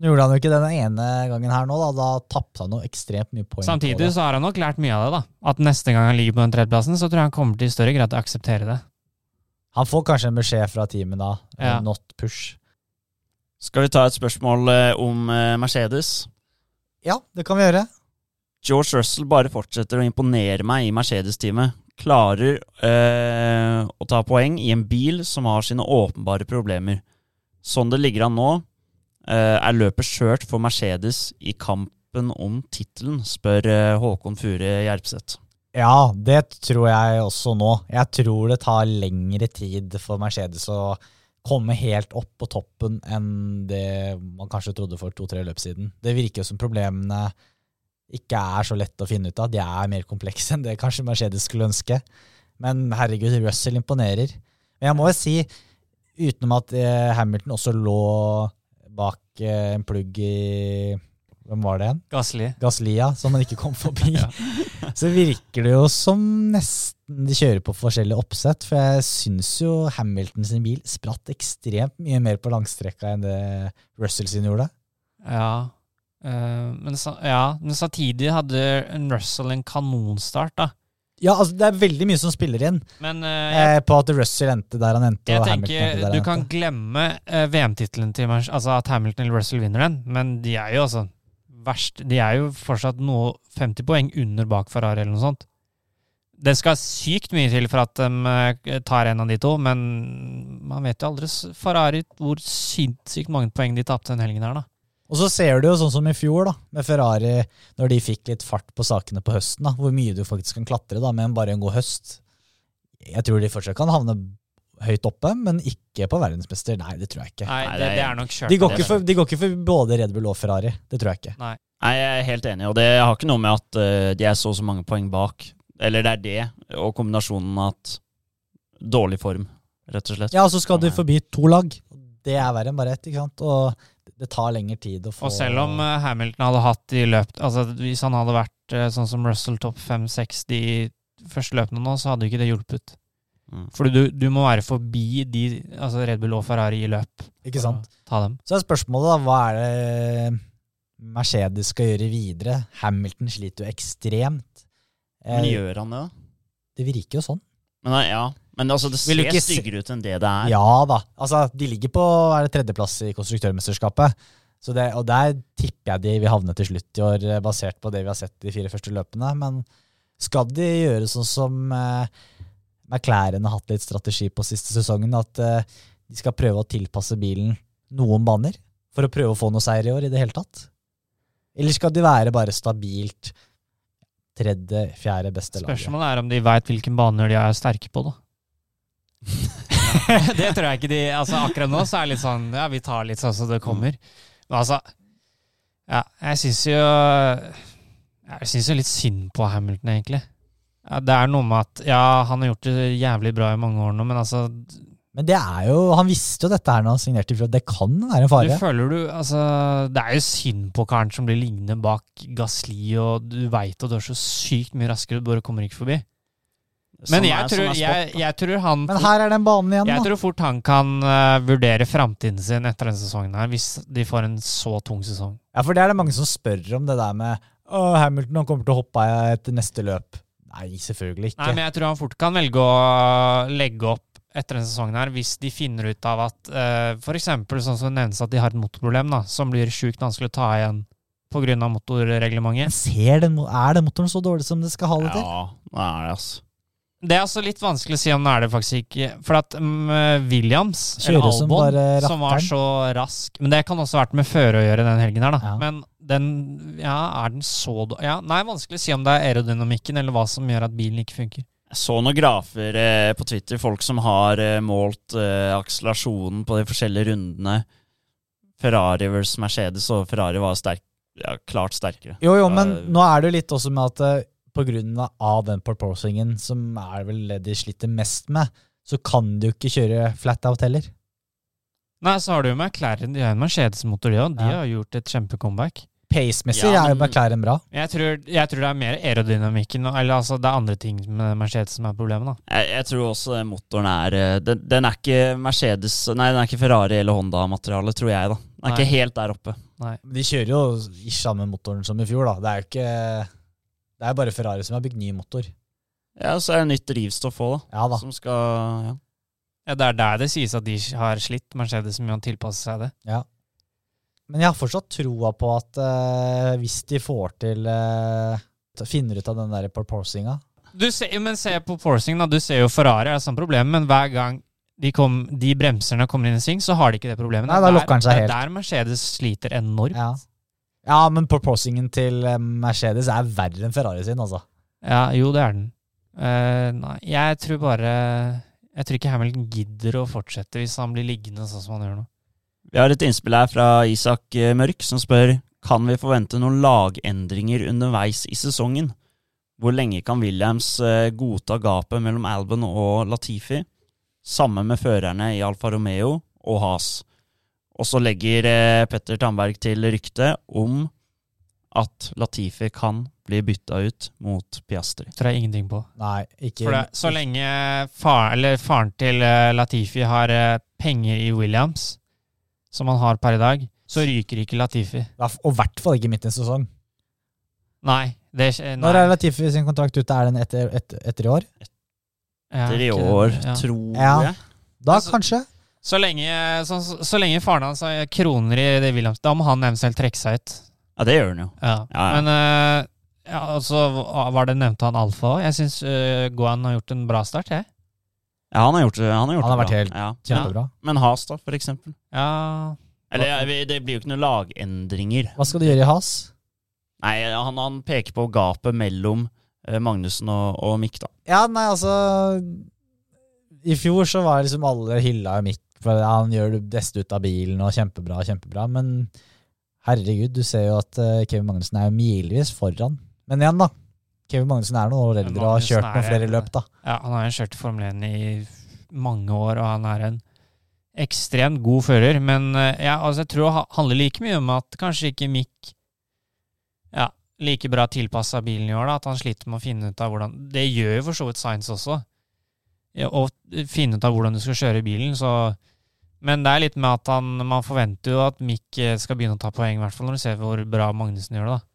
Speaker 2: nå gjorde han jo ikke det den ene gangen her nå, da. Da tapte han jo ekstremt mye poeng
Speaker 4: Samtidig så har han nok lært mye av det. da. At neste gang han ligger på den tredjeplassen, så tror jeg han kommer til i større grad å akseptere det.
Speaker 2: Han får kanskje en beskjed fra teamet da.
Speaker 4: Ja.
Speaker 2: Not push.
Speaker 3: Skal vi ta et spørsmål eh, om eh, Mercedes?
Speaker 2: Ja, det kan vi gjøre.
Speaker 3: George Russell bare fortsetter å imponere meg i Mercedes-teamet. Klarer øh, å ta poeng i en bil som har sine åpenbare problemer. Sånn det ligger an nå, øh, er løpet skjørt for Mercedes i kampen om tittelen, spør øh, Håkon Fure Gjerpseth.
Speaker 2: Ja, det tror jeg også nå. Jeg tror det tar lengre tid for Mercedes å komme helt opp på toppen enn det man kanskje trodde for to-tre løp siden. Det virker som problemene ikke er så lett å finne ut av. De er mer komplekse enn det kanskje Mercedes skulle ønske. Men herregud, Russell imponerer. Men jeg må jo si, utenom at eh, Hamilton også lå bak eh, en plugg i Hvem var det igjen?
Speaker 4: Gasli.
Speaker 2: Gaslia, som han ikke kom forbi.
Speaker 4: Ja.
Speaker 2: Så virker det jo som nesten de kjører på forskjellige oppsett. For jeg syns jo Hamilton sin bil spratt ekstremt mye mer på langstrekka enn det Russell sin gjorde.
Speaker 4: Ja. Eh, men, så ja. men samtidig hadde Russell en kanonstart, da.
Speaker 2: Ja, altså det er veldig mye som spiller inn
Speaker 4: Men eh, jeg,
Speaker 2: eh, på at Russell endte der han endte.
Speaker 4: jeg
Speaker 2: og
Speaker 4: tenker
Speaker 2: endte der
Speaker 4: du
Speaker 2: han
Speaker 4: kan
Speaker 2: endte.
Speaker 4: glemme eh, VM-tittelen til Altså at Hamilton eller Russell vinner den, men de er jo altså verst De er jo fortsatt noe 50 poeng under bak Ferrari eller noe sånt. Det skal sykt mye til for at de eh, tar en av de to, men man vet jo aldri Ferrari hvor sinnssykt mange poeng de tapte den helgen her, da.
Speaker 2: Og så ser du jo sånn som i fjor, da, med Ferrari, når de fikk litt fart på sakene på høsten, da, hvor mye du faktisk kan klatre da, med en- bare en god høst. Jeg tror de fortsatt kan havne høyt oppe, men ikke på verdensmester. Nei, det tror jeg ikke.
Speaker 4: Nei,
Speaker 3: Nei,
Speaker 4: det,
Speaker 3: det er-
Speaker 4: nok kjørt.
Speaker 2: De går ikke, for, de går ikke for både Red Bull og Ferrari. Det tror jeg ikke.
Speaker 3: Nei, jeg er helt enig, og det har ikke noe med at uh, de er så og så mange poeng bak. Eller det er det, og kombinasjonen med at dårlig form, rett og slett.
Speaker 2: Ja, og så skal du forbi to lag. Det er verre enn bare ett, ikke sant? Og det tar lengre tid å få
Speaker 4: Og selv om eh, Hamilton hadde hatt i løpet Altså Hvis han hadde vært eh, sånn som Russell topp 5-6 de første løpene nå, så hadde jo ikke det hjulpet.
Speaker 3: Mm.
Speaker 4: Fordi du, du må være forbi de, altså Red Bull og Ferrari i løp.
Speaker 2: Ikke sant?
Speaker 4: Ta dem.
Speaker 2: Så er spørsmålet da, hva er det Mercedes skal gjøre videre? Hamilton sliter jo ekstremt.
Speaker 3: Men
Speaker 2: Eh,
Speaker 3: gjør han det, da?
Speaker 2: det virker jo sånn.
Speaker 3: Men, nei, ja. Men altså, det ser
Speaker 2: ikke
Speaker 3: styggere ut enn det det er.
Speaker 2: Ja da. Altså, de ligger på er det tredjeplass i konstruktørmesterskapet. Så det, og der tipper jeg de vil havne til slutt i år, eh, basert på det vi har sett de fire første løpene. Men skal de gjøre sånn som eh, McLaren har hatt litt strategi på siste sesongen, at eh, de skal prøve å tilpasse bilen noen baner for å prøve å få noe seier i år i det hele tatt? Eller skal de være bare stabilt tredje, fjerde beste laget?
Speaker 4: Spørsmålet er om de veit hvilken baner de er sterke på, da. det tror jeg ikke de Altså Akkurat nå så er det litt sånn Ja, vi tar litt sånn som det kommer. Men altså Ja, jeg syns jo Jeg syns jo litt synd på Hamilton, egentlig. Ja, det er noe med at Ja, han har gjort det jævlig bra i mange år nå, men altså
Speaker 2: Men det er jo, han visste jo dette her når han signerte i fjor, det kan være en
Speaker 4: Du
Speaker 2: fare.
Speaker 4: føler du Altså, det er jo synd på karen som blir liggende bak Gasli, og du veit at du er så sykt mye raskere, du bare kommer ikke forbi. Men
Speaker 3: Sånn
Speaker 4: jeg,
Speaker 3: er-
Speaker 4: tror,
Speaker 3: sånn er
Speaker 4: jeg, jeg tror han
Speaker 2: Men her er den banen igjen,
Speaker 4: Jeg
Speaker 2: da.
Speaker 4: tror fort han kan uh, vurdere framtiden sin etter denne sesongen her, hvis de får en så tung sesong.
Speaker 2: Ja, for det er det mange som spør om det der med Å, Hamilton han kommer til å hoppe av etter neste løp. Nei, selvfølgelig ikke.
Speaker 4: Nei, men jeg tror han fort kan velge å legge opp etter denne sesongen her, hvis de finner ut av at uh, f.eks. sånn som det nevnes at de har et motorproblem, da, som blir sjukt vanskelig å ta igjen pga.
Speaker 2: Men
Speaker 4: motorreglementet.
Speaker 2: ser den, er den motoren så dårlig som det skal ha det til?
Speaker 3: Ja, det er det, altså.
Speaker 4: Det er altså litt vanskelig å si om det er det faktisk ikke. For at um, Williams, eller
Speaker 2: Kjører som
Speaker 4: Albon,
Speaker 2: bare
Speaker 4: som var så rask Men det kan også ha vært med føre å gjøre den helgen her, da.
Speaker 2: Ja.
Speaker 4: Men den Ja, er den så dårlig Ja, nei, vanskelig å si om det er aerodynamikken eller hva som gjør at bilen ikke funker.
Speaker 3: Jeg så noen grafer eh, på Twitter, folk som har eh, målt eh, akselerasjonen på de forskjellige rundene. Ferrari versus Mercedes, og Ferrari var sterk, ja, klart sterkere.
Speaker 2: Jo, jo, men nå er det jo litt også med at av den proposingen, som er vel det de sliter mest med, så kan du ikke kjøre flat out heller.
Speaker 4: Nei, så har du jo McLaren. De har en Mercedes-motor, de òg. De
Speaker 2: Ja.
Speaker 4: har gjort et kjempecomeback.
Speaker 2: Pace-messig
Speaker 3: Ja,
Speaker 2: er jo McLaren bra.
Speaker 4: Jeg tror, jeg tror det er mer aerodynamikken Eller altså, det er andre ting med Mercedes som er problemet, da.
Speaker 3: Jeg, jeg tror også motoren er eh, den, den er ikke Mercedes Nei, den er ikke Ferrari eller Honda-materiale, tror jeg, da. Den er
Speaker 4: Nei.
Speaker 3: ikke helt der oppe.
Speaker 4: Nei.
Speaker 2: De kjører jo ikke samme motoren som i fjor, da. Det er jo ikke Det er bare Ferrari som har bygd ny motor.
Speaker 3: Ja, så er det nytt drivstoff òg, da.
Speaker 2: Ja da.
Speaker 3: Som skal ja.
Speaker 4: Ja, det er der det sies at de har slitt, Mercedes, må tilpasse seg det.
Speaker 2: Ja. Men jeg har fortsatt troa på at uh, hvis de får til uh, Finner ut av den der proporsinga
Speaker 4: Du ser, men se på forcing, da. Du ser jo Ferrari er sånn problem, men hver gang de, kom, de bremserne kommer inn i sving, så har de ikke det problemet.
Speaker 2: Nei, da lukker han seg helt.
Speaker 4: Det er der Mercedes sliter enormt.
Speaker 2: ja. Ja, men proposingen til eh, Mercedes er verre enn Ferrari sin, altså.
Speaker 4: Ja, jo, det er den. Uh, nei, jeg tror bare Jeg tror ikke Hamilton gidder å fortsette hvis han blir liggende sånn som han gjør nå.
Speaker 3: Vi har et innspill her fra Isak eh, Mørk, som spør Kan vi forvente noen lagendringer underveis i sesongen. Hvor lenge kan Williams godta gapet mellom Albon og Latifi, sammen med førerne i Alfa Romeo og Haas? Og så legger eh, Petter Tandberg til ryktet om at Latifi kan bli bytta ut mot Piastri.
Speaker 4: Tror jeg ingenting på.
Speaker 2: Nei, ikke
Speaker 4: For det, så lenge far, eller faren til eh, Latifi har eh, penger i Williams, som han har per i dag, så ryker ikke Latifi.
Speaker 2: Og i hvert fall ikke midt i en sesong.
Speaker 4: Nei. Det, er- nei.
Speaker 2: Når er Latifi sin kontrakt ute? Er den etter, etter, etter i år?
Speaker 3: Etter i år,
Speaker 4: ja.
Speaker 3: tror
Speaker 2: Ja.
Speaker 3: jeg.
Speaker 2: Da
Speaker 4: Altså-
Speaker 2: kanskje.
Speaker 4: Så lenge, så, så, lenge faren hans har kroner i det Williams, da må han eventuelt trekke seg ut.
Speaker 3: Ja, det gjør han jo.
Speaker 4: Ja.
Speaker 3: Ja, ja.
Speaker 4: Men uh, ja, altså, så var det nevnte han Alfa òg? Jeg syns uh, Gohan har gjort en bra start, jeg.
Speaker 3: Ja, han har gjort det, han har gjort
Speaker 2: Han har
Speaker 3: det
Speaker 2: vært
Speaker 3: bra.
Speaker 2: helt
Speaker 3: ja.
Speaker 2: Kjempebra.
Speaker 3: Men Has, da, for eksempel.
Speaker 4: Ja,
Speaker 3: Eller ja, det blir jo ikke noen lagendringer.
Speaker 2: Hva skal du gjøre i Has?
Speaker 3: Nei, han, han peker på gapet mellom eh, Magnussen og, og Mick, da.
Speaker 2: Ja, nei, altså I fjor så var liksom alle hylla Mick for ja, han gjør det beste ut av bilen og kjempebra, kjempebra. Men herregud, du ser jo at uh, Kevin Magnussen er jo milevis foran. Men igjen, da. Kevin Magnussen er noen år eldre og har kjørt noen flere løp, da.
Speaker 4: Ja, han har jo kjørt Formel 1 i mange år, og han er en ekstremt god fører. Men eh, ja, altså, jeg tror det handler like mye om at kanskje ikke Mick ja, like bra tilpassa bilen i år. da, At han sliter med å finne ut av hvordan Det gjør jo for så vidt Science også. Å finne ut av hvordan du skal kjøre bilen. så men det er litt med at han, man forventer jo at Mick eh, skal begynne å ta poeng, i hvert fall når du ser hvor bra Magnussen gjør det. da.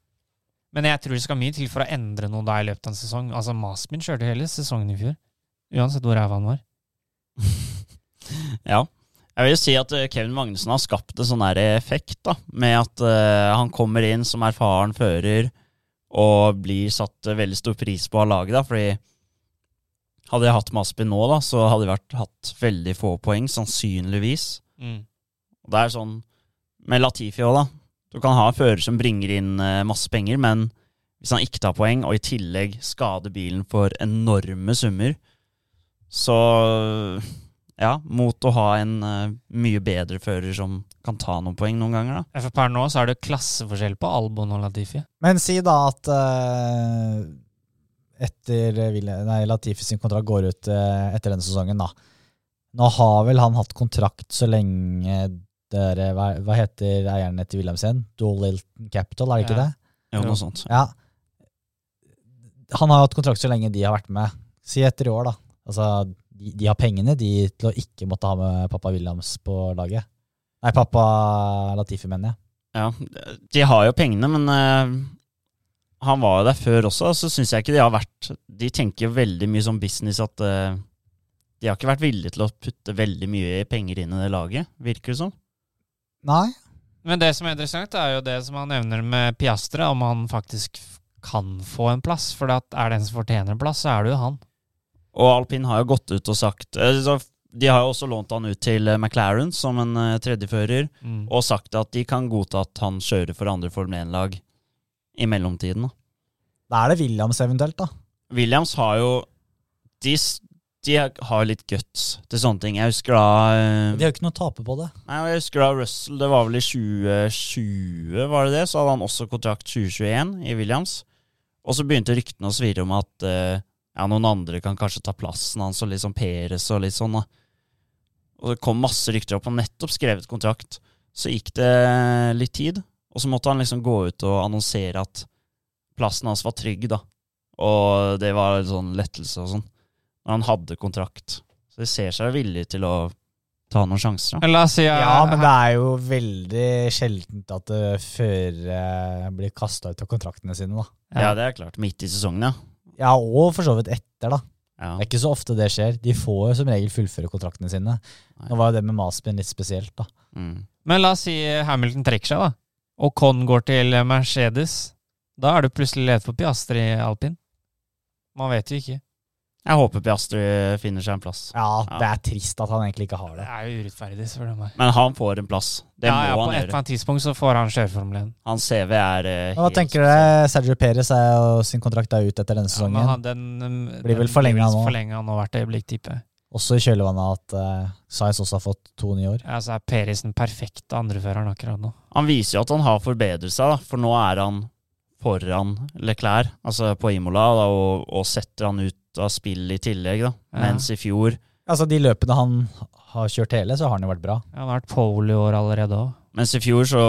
Speaker 4: Men jeg tror det skal mye til for å endre noe da i løpet av en sesong. Altså, Masmin kjørte hele sesongen i fjor. Uansett hvor ræva han var.
Speaker 3: Ja. Jeg vil jo si at eh, Kevin Magnussen har skapt en sånn der effekt, da, med at uh, han kommer inn som erfaren fører og blir satt veldig stor pris på av laget, da, fordi hadde jeg hatt Maspi nå, da, så hadde jeg vært, hatt veldig få poeng, sannsynligvis. Og det er sånn med Latifi òg, da. Du kan ha en fører som bringer inn eh, masse penger, men hvis han ikke tar poeng, og i tillegg skader bilen for enorme summer, så ja, mot å ha en eh, mye bedre fører som kan ta noen poeng noen ganger, da.
Speaker 4: For per nå så er det klasseforskjell på Albon og Latifi.
Speaker 2: Men si da at eh, etter nei, Latifi sin kontrakt går ut eh, etter denne sesongen, da. Nå har vel han hatt kontrakt så lenge dere Hva, hva heter eierne til Wilhelmsen? Dolilton Capital, er det ikke
Speaker 4: Ja.
Speaker 2: det?
Speaker 3: Jo, noe sånt.
Speaker 2: Ja. Han har hatt kontrakt så lenge de har vært med. Si etter i år, da. Altså, de, de har pengene de til å ikke måtte ha med pappa Williams på laget. Nei, pappa Latifi, mener jeg.
Speaker 3: Ja, de har jo pengene, men eh, han var jo der før også, så syns jeg ikke de har vært De tenker jo veldig mye som business at uh, de har ikke vært villige til å putte veldig mye penger inn i det laget, virker det som.
Speaker 2: Nei.
Speaker 4: Men det som er interessant, er jo det som han nevner med Piastre, om han faktisk kan få en plass. For at er det en som fortjener en plass, så er det jo han.
Speaker 3: Og Alpin har jo gått ut og sagt eh, De har jo også lånt han ut til eh, McLaren som en tredjefører, tredjefører, og sagt at de kan godta at han kjører for andre Formel 1-lag i mellomtiden. Da.
Speaker 2: Da er det Williams eventuelt, da.
Speaker 3: Williams har jo de, de har litt guts til sånne ting. Jeg husker da eh,
Speaker 2: De har jo ikke noe å tape på det.
Speaker 3: Nei, jeg husker da Russell, det var vel i 2020, var det det? Så hadde han også kontrakt 2021 i Williams. Og så begynte ryktene å svirre om at eh, ja, noen andre kan kanskje ta plassen hans, og litt sånn Peres og litt sånn. da. Og det kom masse rykter opp. Han nettopp skrevet kontrakt. Så gikk det litt tid, og så måtte han liksom gå ut og annonsere at plassen hans var trygg, da. Og det var en sånn lettelse og sånn. Når han hadde kontrakt. Så de ser seg villige til å ta noen sjanser, da.
Speaker 4: La oss si
Speaker 2: Ja, men det er jo veldig sjeldent at uh, førere blir kasta ut av kontraktene sine, da.
Speaker 3: Ja, det er klart. Midt i sesongen, ja.
Speaker 2: Ja, og for så vidt etter, da.
Speaker 3: ja.
Speaker 2: Det er ikke så ofte det skjer. De får jo som regel fullføre kontraktene sine. Nå var jo det med Maspin litt spesielt, da.
Speaker 3: Mm.
Speaker 4: Men la oss si Hamilton trekker seg, da. Og Con går til Mercedes. Da er du plutselig leder for Piastri i alpin. Man vet jo ikke.
Speaker 3: Jeg håper Piastri finner seg en plass.
Speaker 2: Ja,
Speaker 3: Ja.
Speaker 2: det er trist at han egentlig ikke har
Speaker 4: Det
Speaker 2: det.
Speaker 4: er jo urettferdig, spør du meg.
Speaker 3: Men han får en plass. Det
Speaker 4: ja, ja,
Speaker 3: må
Speaker 4: på et eller annet tidspunkt så får han kjøre Formel 1.
Speaker 3: Hans CV er uh,
Speaker 2: Hva
Speaker 3: helt
Speaker 2: tenker du? Sergio Perez er sin kontrakt er ut etter denne
Speaker 4: Ja, men han, den,
Speaker 2: Blir vel forlenga nå.
Speaker 4: forlenget nå hvert øyeblikk, tipper jeg.
Speaker 2: Også i kjølvannet at uh, Sainz også har fått to nye år.
Speaker 4: Ja, så er Peris den perfekte andreføreren akkurat nå.
Speaker 3: Han viser jo at han har forbedret seg, da, for nå er han foran Leclerc, altså på Imola, da, og, og setter han ut av spill i tillegg. da.
Speaker 4: Ja.
Speaker 3: Mens i fjor
Speaker 2: Altså, de løpene han har kjørt hele, så har han jo vært bra.
Speaker 4: Ja, han har vært pole i år allerede òg.
Speaker 3: Mens i fjor så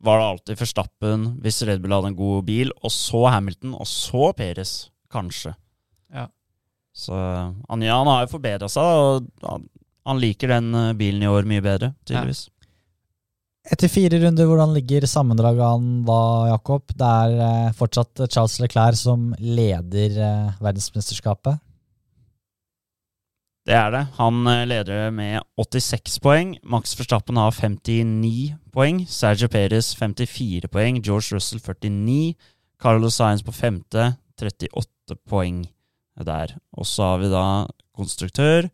Speaker 3: var det alltid Forstappen hvis Red Bull hadde en god bil, og så Hamilton, og så Peres, kanskje.
Speaker 4: Ja.
Speaker 3: Så han, ja, han har jo forbedra seg, og han, han liker den eh, bilen i år mye bedre, tydeligvis.
Speaker 2: Etter fire runder, hvordan ligger sammendraget an da, Jakob? Det er eh, fortsatt Charles Leclerc som leder eh, verdensmesterskapet.
Speaker 3: Det er det. Han eh, leder med 86 poeng. Max Verstappen har 59 poeng. Sergio Perez 54 poeng. George Russell 49. Carlos Sainz på femte, 38 poeng der. Og så har vi da konstruktør,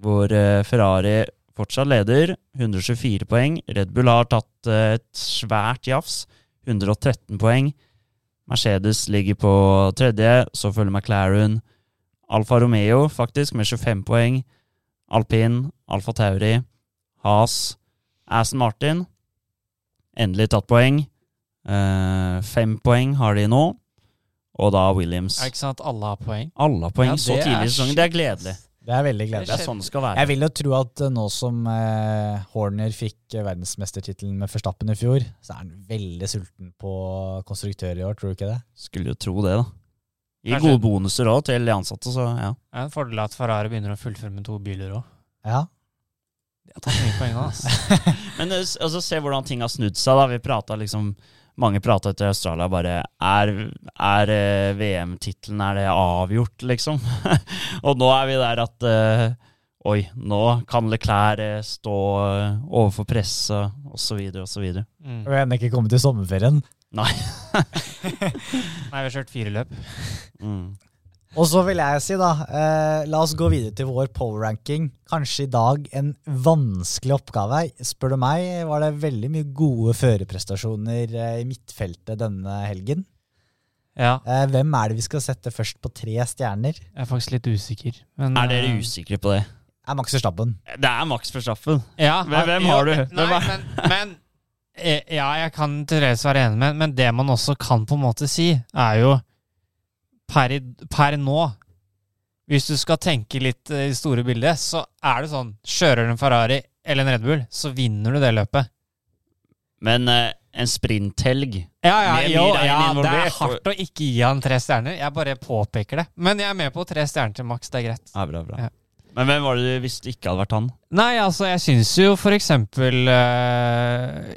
Speaker 3: hvor eh, Ferrari fortsatt leder, 124 poeng. Red Bull har tatt eh, et svært jafs, 113 poeng. Mercedes ligger på tredje, så følger McLaren. Alfa Romeo faktisk med 25 poeng. Alpin, Alfa Tauri, Has, Aston Martin. Endelig tatt poeng. Eh, fem poeng har de nå. Og da Williams.
Speaker 4: Er det ikke at alle har poeng?
Speaker 3: Alle har poeng
Speaker 4: Ja,
Speaker 3: så tidlig i sesongen. Det er gledelig.
Speaker 2: Det er veldig
Speaker 3: Det
Speaker 2: gledelig.
Speaker 3: er sånn det skal være.
Speaker 2: Jeg vil jo tro at eh, nå som eh, Horner fikk eh, verdensmestertittelen med Forstappen i fjor, så er han veldig sulten på konstruktør i år, tror du ikke det?
Speaker 3: Skulle jo tro det, da. Gir gode bonuser òg til de ansatte, så ja.
Speaker 4: Det er en fordel at Ferrari begynner å fullføre med to biler òg.
Speaker 2: Ja.
Speaker 4: De har tatt mye poeng nå, altså.
Speaker 3: Men eh, altså, se hvordan ting har snudd seg. da Vi prata liksom Mange prata etter Australia bare Er, er eh, VM-tittelen Er det avgjort, liksom? og nå er vi der at uh, Oi, nå kan Leclerc eh, stå overfor presset, osv., osv.
Speaker 4: Mm.
Speaker 2: Og ennå ikke kommet til sommerferien.
Speaker 4: Nei, vi har kjørt fire løp.
Speaker 3: Mm.
Speaker 2: Og så vil jeg si, da, eh, la oss gå videre til vår power-ranking. Kanskje i dag en vanskelig oppgave. Spør du meg, var det veldig mye gode førerprestasjoner eh, i midtfeltet denne helgen.
Speaker 4: Ja,
Speaker 2: Eh, hvem er det vi skal sette først på tre stjerner?
Speaker 4: jeg er faktisk litt usikker. Men,
Speaker 3: Er dere
Speaker 4: eh,
Speaker 3: usikre på det?
Speaker 2: Er Max Verstappen.
Speaker 3: Det er Max Verstappen.
Speaker 4: Ja,
Speaker 3: Hvem- hvem har du?
Speaker 4: Nei, men, men eh, Ja, jeg kan til dels være enig med men det man også kan på en måte si, er jo per, per nå Hvis du skal tenke litt eh, i store bildet, så er det sånn Kjører du en Ferrari eller en Red Bull, så vinner du det løpet.
Speaker 3: Men eh, en sprinthelg
Speaker 4: Ja, ja, jo, ja det er hardt å ikke gi han tre stjerner. Jeg bare påpeker det. Men jeg er med på tre stjerner til Max, det er greit.
Speaker 3: Ja, bra, bra.
Speaker 4: Ja.
Speaker 3: Men hvem var det du det ikke hadde vært han?
Speaker 4: Nei, altså, jeg syns jo for eksempel uh,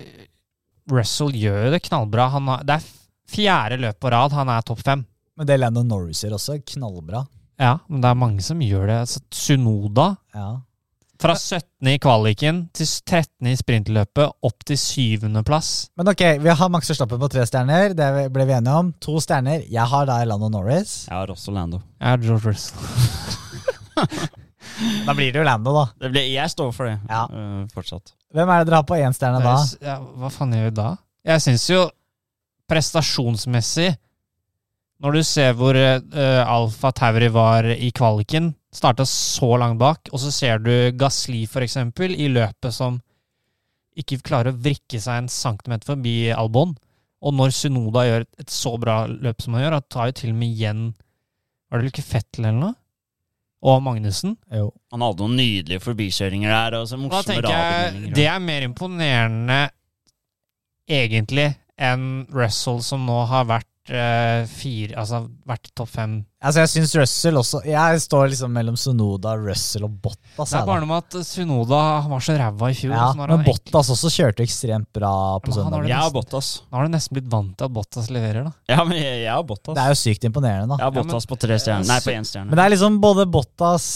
Speaker 4: Russell gjør jo det knallbra. Han har, det er fjerde løp på rad han er topp fem.
Speaker 2: Men det Lando Norris gjør også, knallbra.
Speaker 4: Ja, men det er mange som gjør det. Altså, Sunoda
Speaker 2: Ja.
Speaker 4: fra 17. i kvaliken til 13. i sprintløpet, opp til syvendeplass.
Speaker 2: Men ok, vi har Max Verstappen på tre stjerner. Det ble vi enige om. To stjerner. Jeg har da Lando Norris.
Speaker 3: Jeg har også Lando.
Speaker 4: Jeg har George Russell.
Speaker 2: Da blir det jo Lando, da.
Speaker 3: Det ble, jeg står for det
Speaker 2: Ja.
Speaker 3: uh, fortsatt.
Speaker 2: Hvem er det dere har på én stjerne da?
Speaker 4: Ja, hva faen gjør vi da? Jeg syns jo prestasjonsmessig Når du ser hvor uh, Alfa Tauri var i kvaliken, starta så langt bak, og så ser du Gasli for eksempel i løpet som ikke klarer å vrikke seg en centimeter forbi Albon. Og når Sunoda gjør et så bra løp som han gjør, han tar jo til og med igjen Var det vel ikke Fettel eller noe? Og Magnussen.
Speaker 2: Jo.
Speaker 3: Han hadde noen nydelige forbikjøringer der. Og så
Speaker 4: Da
Speaker 3: morsomme
Speaker 4: tenker jeg det er mer imponerende egentlig enn Russell, som nå har vært eh, fire Altså vært topp fem.
Speaker 2: Altså, jeg syns Russell også Jeg står liksom mellom Sunoda, Russell og Bottas.
Speaker 4: Det er bare noe med at Sunoda var så ræva i fjor.
Speaker 2: Ja,
Speaker 4: så
Speaker 2: men Bottas også kjørte ekstremt bra på søndag.
Speaker 3: Jeg har Bottas.
Speaker 4: Nå har du nesten blitt vant til at Bottas leverer, da.
Speaker 3: Ja, men jeg, jeg har Bottas.
Speaker 2: Det er jo sykt imponerende, da.
Speaker 3: Jeg har
Speaker 4: Ja, men-
Speaker 3: Bottas på tre stjerner. Nei, på én stjerne.
Speaker 2: Men det er liksom både Bottas,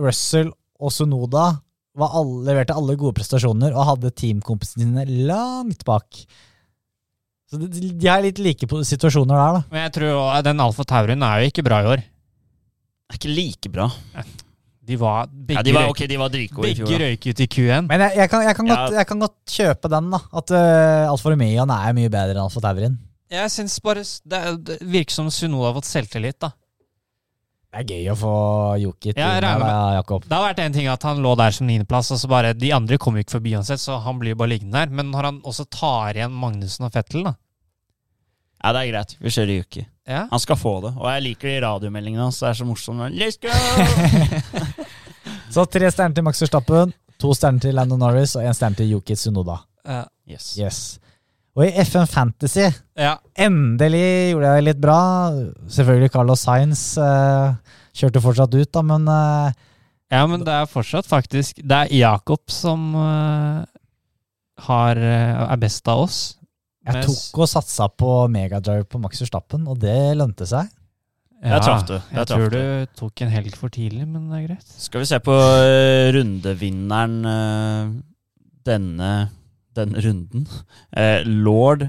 Speaker 2: Russell og Sunoda var alle, leverte alle gode prestasjoner og hadde teamkompisene sine langt bak. Så de, de er litt like på situasjoner der, da.
Speaker 4: Men jeg tror jo den Alfa Taurien er jo ikke bra i år.
Speaker 3: Det er ikke like bra.
Speaker 4: De var
Speaker 3: Ja, de var, okay, de var dritgode i fjor. Begge
Speaker 4: røyk ut i Q1.
Speaker 2: Men jeg, jeg, kan, jeg, kan,
Speaker 3: Ja.
Speaker 2: godt, jeg kan godt kjøpe den, da. At uh, Alfa Romeoen er mye bedre enn Alfa Taurien.
Speaker 4: Jeg syns bare det, det virker som Sunoda har fått selvtillit, da.
Speaker 2: Det er gøy å få Jokic
Speaker 4: Ja,
Speaker 2: inn
Speaker 4: med-
Speaker 2: Jakob.
Speaker 4: Det har vært en ting at han lå der som niendeplass, og så bare de andre kom jo ikke forbi uansett, så han blir bare liggende der. Men når han også tar igjen Magnussen og Fettel, da
Speaker 3: Ja, det er greit. Vi kjører Yuki.
Speaker 4: ja.
Speaker 3: Han skal få det. Og jeg liker de radiomeldingene hans. Det er så morsomt. Let's go!
Speaker 2: Så tre stjerner til Max Verstappen, to stjerner til Landon Norris og én stjerne til Yuki Sunoda.
Speaker 4: Uh,
Speaker 3: Yes.
Speaker 2: Yes. Og i FN Fantasy,
Speaker 4: ja.
Speaker 2: endelig gjorde jeg det litt bra. Selvfølgelig Carlos Sainz eh, kjørte fortsatt ut, da, men eh,
Speaker 4: Ja, men det er fortsatt faktisk Det er Jakob som eh, har, eh, er best av oss.
Speaker 2: jeg
Speaker 4: Mens-
Speaker 2: tok og satsa på megadrive på Max Verstappen, og det lønte seg.
Speaker 3: Der traff du.
Speaker 4: Jeg,
Speaker 3: Jeg
Speaker 4: tror
Speaker 3: du.
Speaker 4: du tok en helg for tidlig, men det er greit.
Speaker 3: Skal vi se på eh, rundevinneren eh, denne, denne runden. Eh, Lord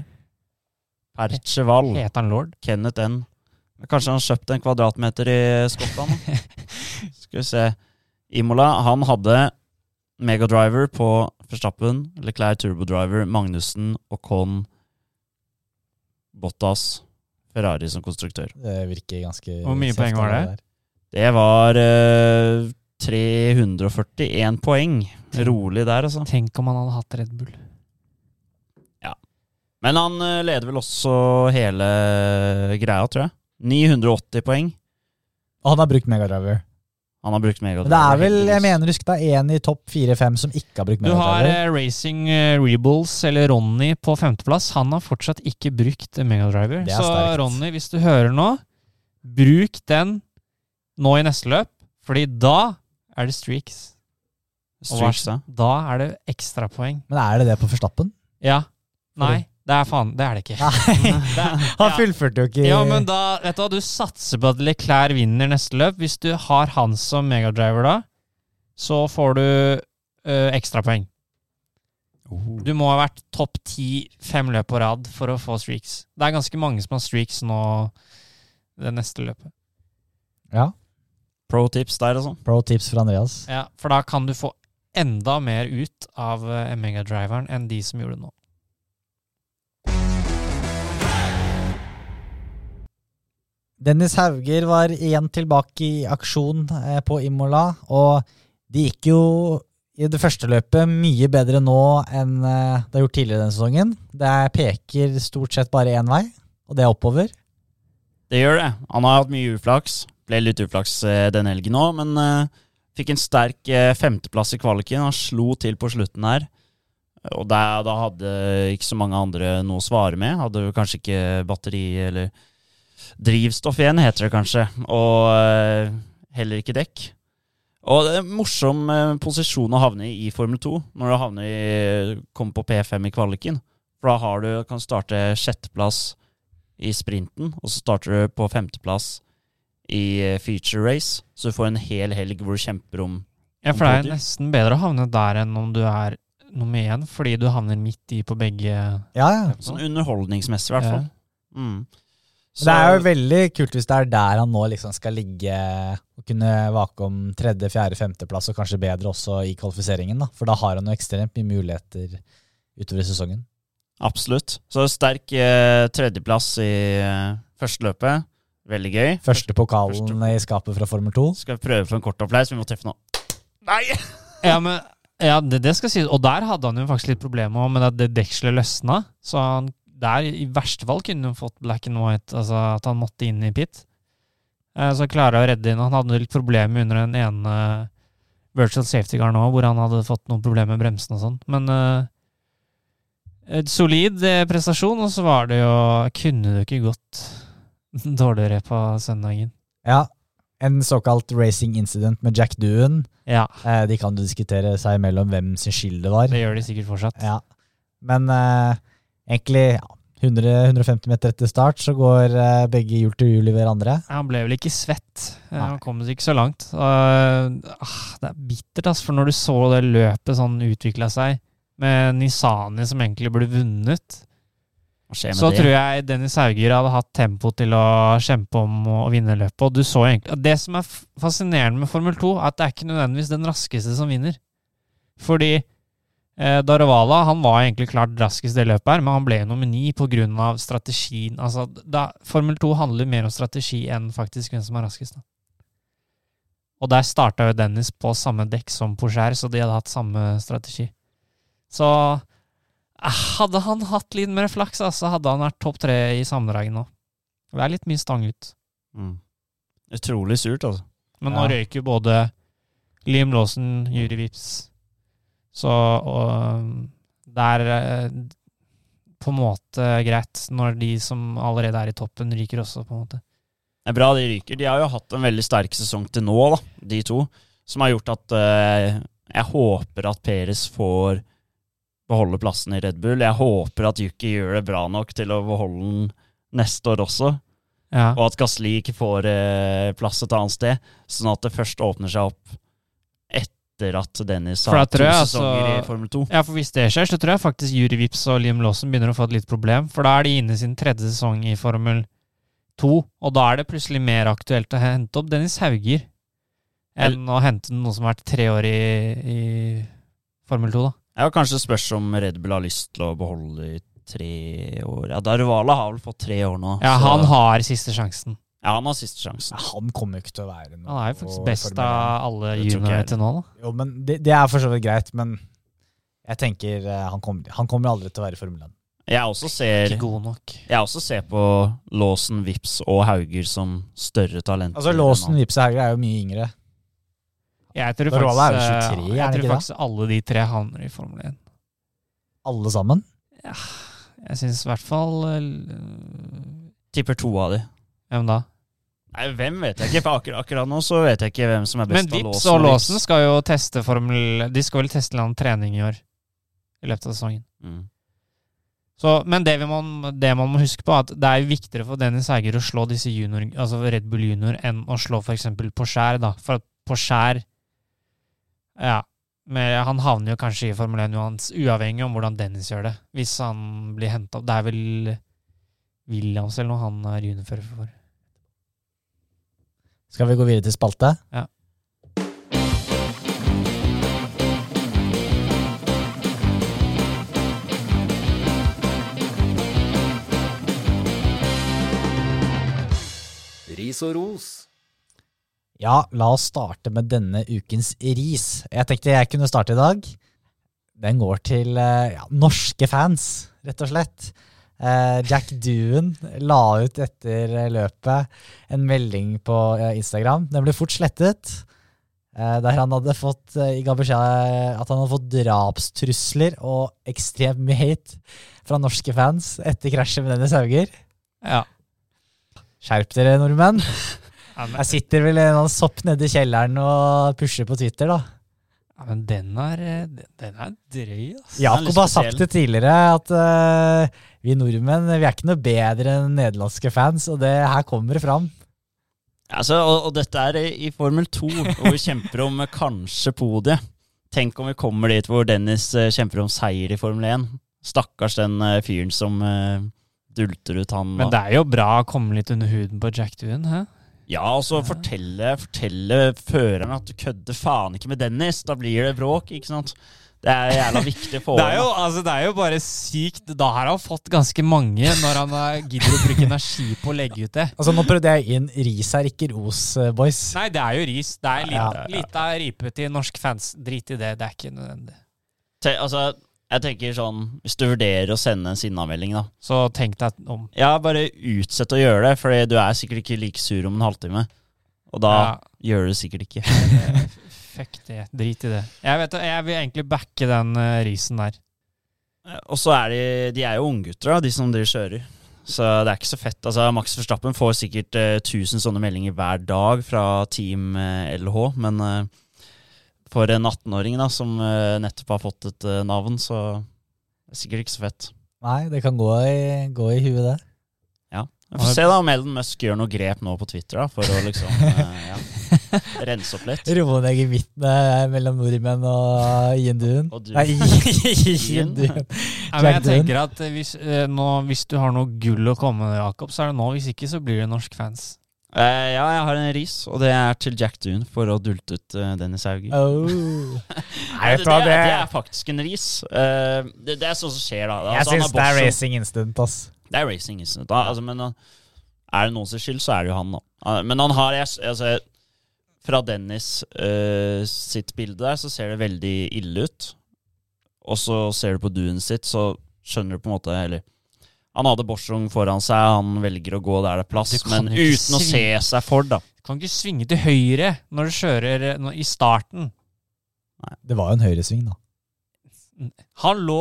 Speaker 3: Percheval.
Speaker 4: Heter han lord?
Speaker 3: Kenneth N. Kanskje han kjøpte en kvadratmeter i Skottland? Skal vi se. Imola, han hadde Megadriver på Verstappen, Leclerc Turbodriver, Magnussen, og Con Bottas, Ferrari som konstruktør.
Speaker 2: Det virker ganske
Speaker 4: Hvor mye poeng var det?
Speaker 3: Det var uh, 341 poeng. Rolig der, altså.
Speaker 4: Tenk om han hadde hatt Red Bull.
Speaker 3: Men han eh, leder vel også hele greia, tror jeg. 980 poeng.
Speaker 2: Og han har brukt megadriver.
Speaker 3: Han har brukt megadriver.
Speaker 2: det er vel, jeg mener, husk det er én i topp fire-fem som ikke har brukt megadriver.
Speaker 4: Du har eh, Racing eh, Rebels, eller Ronny, på femteplass. Han har fortsatt ikke brukt Megadriver.
Speaker 2: Det er
Speaker 4: Så
Speaker 2: sterkt.
Speaker 4: Ronny, hvis du hører nå, bruk den nå i neste løp, fordi da er det streaks. Og hva-
Speaker 3: Streaks, ja.
Speaker 4: Da er det ekstrapoeng.
Speaker 2: Men er det det på Forstappen?
Speaker 4: Ja. Nei, det er faen Det er det ikke.
Speaker 2: Nei,
Speaker 4: Det er,
Speaker 2: han
Speaker 4: ja.
Speaker 2: fullførte jo ikke
Speaker 4: Ja, men da, vet du hva, du satser på at Leclerc vinner neste løp. Hvis du har han som megadriver da, så får du uh, ekstrapoeng.
Speaker 3: Oh.
Speaker 4: Du må ha vært topp ti fem løp på rad for å få streaks. Det er ganske mange som har streaks nå det neste løpet.
Speaker 2: Ja,
Speaker 3: Pro tips der, altså.
Speaker 2: pro tips fra Andreas.
Speaker 4: Ja, For da kan du få enda mer ut av uh, megadriveren enn de som gjorde det nå.
Speaker 2: Dennis Hauger var igjen tilbake i aksjon eh, på Imola, og det gikk jo i det første løpet mye bedre nå enn eh, det har gjort tidligere denne sesongen. Det peker stort sett bare én vei, og det er oppover.
Speaker 3: Det gjør det. Han har hatt mye uflaks. Ble litt uflaks eh, den helgen òg, men eh, fikk en sterk eh, femteplass i kvaliken. Han slo til på slutten her. Og da, da hadde ikke så mange andre noe å svare med. Hadde kanskje ikke batteri eller drivstoff igjen, heter det kanskje. Og eh, heller ikke dekk. Og det er en morsom eh, posisjon å havne i i Formel 2, når du havner i, kommer på P5 i kvaliken. For da har du, kan starte sjetteplass i sprinten, og så starter du på femteplass i eh, feature race. Så du får en hel helg hvor du kjemper om
Speaker 4: Ja, for det er nesten bedre å havne der enn om du er nummer én, fordi du havner midt i på begge
Speaker 2: Ja, ja.
Speaker 3: Sånn underholdningsmessig, i hvert fall. Mm. Så-
Speaker 2: Det er jo veldig kult hvis det er der han nå liksom skal ligge og kunne vake om tredje, fjerde, femteplass, og kanskje bedre også i kvalifiseringen. da. For da har han jo ekstremt mye muligheter utover i sesongen.
Speaker 3: Absolutt. Så sterk eh, tredjeplass i eh, første løpet. Veldig gøy.
Speaker 2: Første pokalen
Speaker 3: Første-
Speaker 2: i skapet fra Formel 2.
Speaker 3: Skal vi prøve for en kort applaus? Vi må treffe nå. Nei!
Speaker 4: Ja, men ja, det, det skal sies. Og der hadde han jo faktisk litt problemer med at det dekselet løsna. Så han der i verste fall kunne han fått black and white, altså at han måtte inn i pit. Eh, så klarer jeg å redde inn. Han hadde litt problemer under den ene virtual safety car nå, hvor han hadde fått noen problemer med bremsen og sånn. Men eh, et solid eh, prestasjon, og så var det jo Kunne det ikke gått dårligere på søndagen?
Speaker 2: Ja, en såkalt racing incident med Jack Doohan.
Speaker 4: Ja,
Speaker 2: Eh, de kan jo diskutere seg imellom hvem sin skyld det var.
Speaker 4: det gjør de sikkert fortsatt.
Speaker 2: Ja. Men eh, egentlig ja, 100-150 meter etter start så går eh, begge hjul til hjul i hverandre.
Speaker 4: Han ble vel ikke svett. Eh,
Speaker 2: Nei.
Speaker 4: Han kom ikke så langt. Og, ah, det er bittert, ass, for når du så det løpet sånn utvikla seg, med Nisani som egentlig burde vunnet, så
Speaker 3: det?
Speaker 4: tror jeg Dennis Hauger hadde hatt tempo til å kjempe om å vinne løpet. Og du så egentlig Det som er fascinerende med Formel 2, er at det er ikke nødvendigvis den raskeste som vinner. Fordi eh, Darovala han var egentlig klart raskest i det løpet, her, men han ble nummer ni pga. strategien. Altså, da, Formel 2 handler mer om strategi enn faktisk hvem som er raskest. Da. Og der starta jo Dennis på samme dekk som Porsche, så de hadde hatt samme strategi. Så eh, hadde han hatt litt mer flaks, så hadde han vært topp tre i sammendraget nå. Det er litt mye stang ut.
Speaker 3: Mm. Utrolig surt, altså.
Speaker 4: Men nå
Speaker 2: Ja.
Speaker 4: røyker både Liam Lawson, Juri Vips Så det er eh, på en måte greit når de som allerede er i toppen, ryker også, på en måte.
Speaker 3: Det er bra de ryker. De har jo hatt en veldig sterk sesong til nå, da, de to. Som har gjort at eh, jeg håper at Peres får beholde plassen i Red Bull. Jeg håper at Yuki gjør det bra nok til å beholde den neste år også.
Speaker 4: Ja.
Speaker 3: Og at Gasli ikke får eh, plass et annet sted. Sånn at det først åpner seg opp etter at Dennis har to
Speaker 4: jeg altså-
Speaker 3: sesonger i Formel 2.
Speaker 4: ja, for hvis det skjer, så tror jeg faktisk Juri Vips og Liam Lawson begynner å få et litt problem. For da er de inne i sin tredje sesong i Formel 2, og da er det plutselig mer aktuelt å hente opp Dennis Hauger enn å hente noen som har vært tre år i, i Formel 2, da.
Speaker 3: Ja, kanskje spørs om Red Bull har lyst til å beholde i tre år. Ja, Daruvala har vel fått tre år nå.
Speaker 4: Ja,
Speaker 3: så-
Speaker 4: han har siste sjansen.
Speaker 3: Ja, han har siste sjansen.
Speaker 2: Han kommer jo ikke til å være noe
Speaker 4: Han er jo faktisk best av alle juniorer til nå, da.
Speaker 2: Jo, men det, det er for så vidt greit, men jeg tenker eh, han kommer, han kommer aldri til å være i Formel 1.
Speaker 3: Jeg også ser,
Speaker 4: Ikke god nok.
Speaker 3: jeg også ser på Låsen, Vips og Hauger som større talenter.
Speaker 2: Altså
Speaker 3: enn
Speaker 2: Låsen,
Speaker 3: han.
Speaker 2: Vips og Hauger er jo mye yngre.
Speaker 4: Jeg tror
Speaker 2: Roald er jo
Speaker 4: faktisk,
Speaker 2: 23, er
Speaker 4: eh,
Speaker 2: han
Speaker 4: jeg
Speaker 2: ikke
Speaker 4: tror
Speaker 2: det?
Speaker 4: faktisk alle de tre havner i Formel 1.
Speaker 2: Alle sammen.
Speaker 4: Jeg syns i hvert fall eh,
Speaker 3: Tipper to av de.
Speaker 4: Hvem da?
Speaker 3: Nei, Hvem vet jeg ikke. For akkurat, akkurat nå så vet jeg ikke hvem som er
Speaker 4: Men
Speaker 3: best av
Speaker 4: Vips og Låsen skal jo teste Formel De skal vel teste en trening i år. I løpet av sesongen.
Speaker 3: Mm.
Speaker 4: Så, men det, vi må, det man må huske på, er at det er viktigere for Dennis Eiger å slå disse junior, altså Red Bull Junior enn å slå f.eks. på skjær. da. For at på Ja. Men han havner jo kanskje i Formel 1 uans- uavhengig om hvordan Dennis gjør det. Hvis han blir henta opp. Det er vel Williams eller noe han er juniorfører for.
Speaker 2: Skal vi gå videre til spalte?
Speaker 4: Ja.
Speaker 5: Ris og ros.
Speaker 2: Ja, la oss starte med denne ukens ris. Jeg tenkte jeg kunne starte i dag. Den går til eh, ja, norske fans, rett og slett. Eh, Jack Doon la ut etter løpet en melding på Instagram. Den ble fort slettet. eh, Der han hadde fått eh, ga beskjed at han hadde fått drapstrusler og ekstremt mye hate fra norske fans etter krasjet med Dennis Hauger.
Speaker 4: Ja.
Speaker 2: Skjerp dere, nordmenn. Jeg sitter vel en sopp nede i kjelleren og pusher på Twitter, da.
Speaker 4: ja, men den er Den er drøy, ass.
Speaker 2: Jakob har sagt det tidligere, at eh, vi nordmenn vi er ikke noe bedre enn nederlandske fans, og det her kommer det fram.
Speaker 3: Altså, og, og dette er i, Formel 2, og vi kjemper om kanskje podiet. Tenk om vi kommer dit hvor Dennis eh, kjemper om seier i Formel 1. Stakkars den eh, fyren som eh, dulter ut han.
Speaker 4: Men det er jo bra å komme litt under huden på Jack Doohan, hæ?
Speaker 3: Ja, og så fortelle, fortelle føreren at du kødder faen ikke med Dennis. Da blir det bråk, ikke sant? Det er jævla viktig for
Speaker 4: Det er, jo, altså, det er jo bare sykt. Da har han fått ganske mange når han gidder å bruke energi på å legge ut det.
Speaker 2: Altså Nå prøvde jeg inn ris er ikke ros, eh, boys.
Speaker 4: Nei, det er jo ris. Det er
Speaker 2: Ja.
Speaker 4: litt, litt av ripe til norsk fans. Drit i det. Det er ikke nødvendig.
Speaker 3: Te, altså, jeg tenker sånn, Hvis du vurderer å sende en sinnamelding, da
Speaker 4: Så tenk deg om.
Speaker 3: Ja, bare utsett å gjøre det, for du er sikkert ikke like sur om en halvtime. Og da
Speaker 4: Ja.
Speaker 3: gjør du det sikkert ikke.
Speaker 4: Fuck det. Drit i det. Jeg, vet, jeg vil egentlig backe den uh, risen der.
Speaker 3: Og så er de, de er jo unggutter, da, de som driver kjører. Så det er ikke så fett. Altså, Max Verstappen får sikkert uh, 1000 sånne meldinger hver dag fra Team uh, LH, men uh, for en 18-åring da, som eh, nettopp har fått et eh, navn, så det er sikkert ikke så fett.
Speaker 2: Nei, det kan gå i, gå i huet, det.
Speaker 3: Vi får se da om Elden Musk gjør noe grep nå på Twitter da, for å liksom eh, ja, rense opp litt.
Speaker 2: Roe ned gemyttene mellom nordmenn og
Speaker 3: du.
Speaker 2: Nei.
Speaker 4: Nei, jeg tenker at eh, hvis, eh, nå, hvis du har noe gull å komme med, Jakob, så er det nå. Hvis ikke, så blir det norsk fans.
Speaker 3: Eh, ja, jeg har en ris, og det er til Jack Doon for å dulte ut eh, Dennis Haugen.
Speaker 2: Oh.
Speaker 3: Nei, det,
Speaker 2: hva,
Speaker 3: det,
Speaker 2: det,
Speaker 3: er- faktisk en ris. Eh, det, det er sånn som skjer, da.
Speaker 2: jeg
Speaker 3: Altså, han
Speaker 2: syns det er racing instant, ass.
Speaker 3: Det er racing, instant. Da, altså, men uh, er det noens skyld, så er det jo han, da. Uh, men han har jeg, altså, Fra Dennis uh, sitt bilde der, så ser det veldig ille ut. Og så ser du på Duen sitt, så skjønner du på en måte Eller han hadde Borsung foran seg, han velger å gå der det er plass, men uten å se seg for, da.
Speaker 4: Du kan ikke svinge til høyre når du kjører når, i starten. Nei.
Speaker 2: Det var jo en høyresving, da.
Speaker 4: Han lå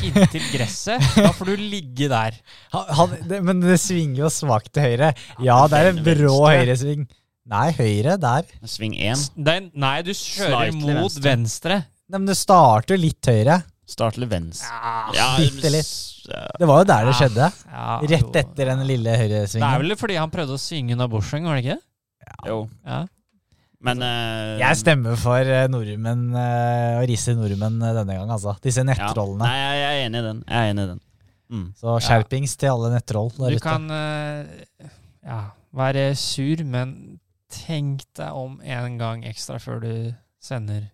Speaker 4: inntil gresset. Da får du ligge der.
Speaker 2: Han, han, det, men det svinger jo svakt til høyre. Ja, det er en brå høyresving. Nei, høyre der.
Speaker 3: Sving én.
Speaker 4: Den, nei, du kjører
Speaker 3: Slightly
Speaker 4: mot
Speaker 3: venstre.
Speaker 4: venstre.
Speaker 2: Nei, men du starter litt høyre.
Speaker 3: Starter til venstre.
Speaker 4: Ja,
Speaker 3: Ja,
Speaker 2: bitte litt. Det var jo der det skjedde.
Speaker 4: ja,
Speaker 2: Rett etter den lille høyresvingen.
Speaker 4: Det er vel fordi han prøvde å synge unna Borseng, var det ikke?
Speaker 3: Jo.
Speaker 4: Ja.
Speaker 3: Men uh,
Speaker 2: Jeg stemmer for eh, nordmenn uh, å risse nordmenn eh, denne gang, altså. Disse
Speaker 3: ja.
Speaker 2: nettrollene.
Speaker 3: Nei, jeg, jeg er enig i den. Jeg er enig i den. Mm.
Speaker 2: Så skjerpings til alle nettroll der
Speaker 4: Du
Speaker 2: ute.
Speaker 4: kan uh, ja, være sur, men tenk deg om en gang ekstra før du sender.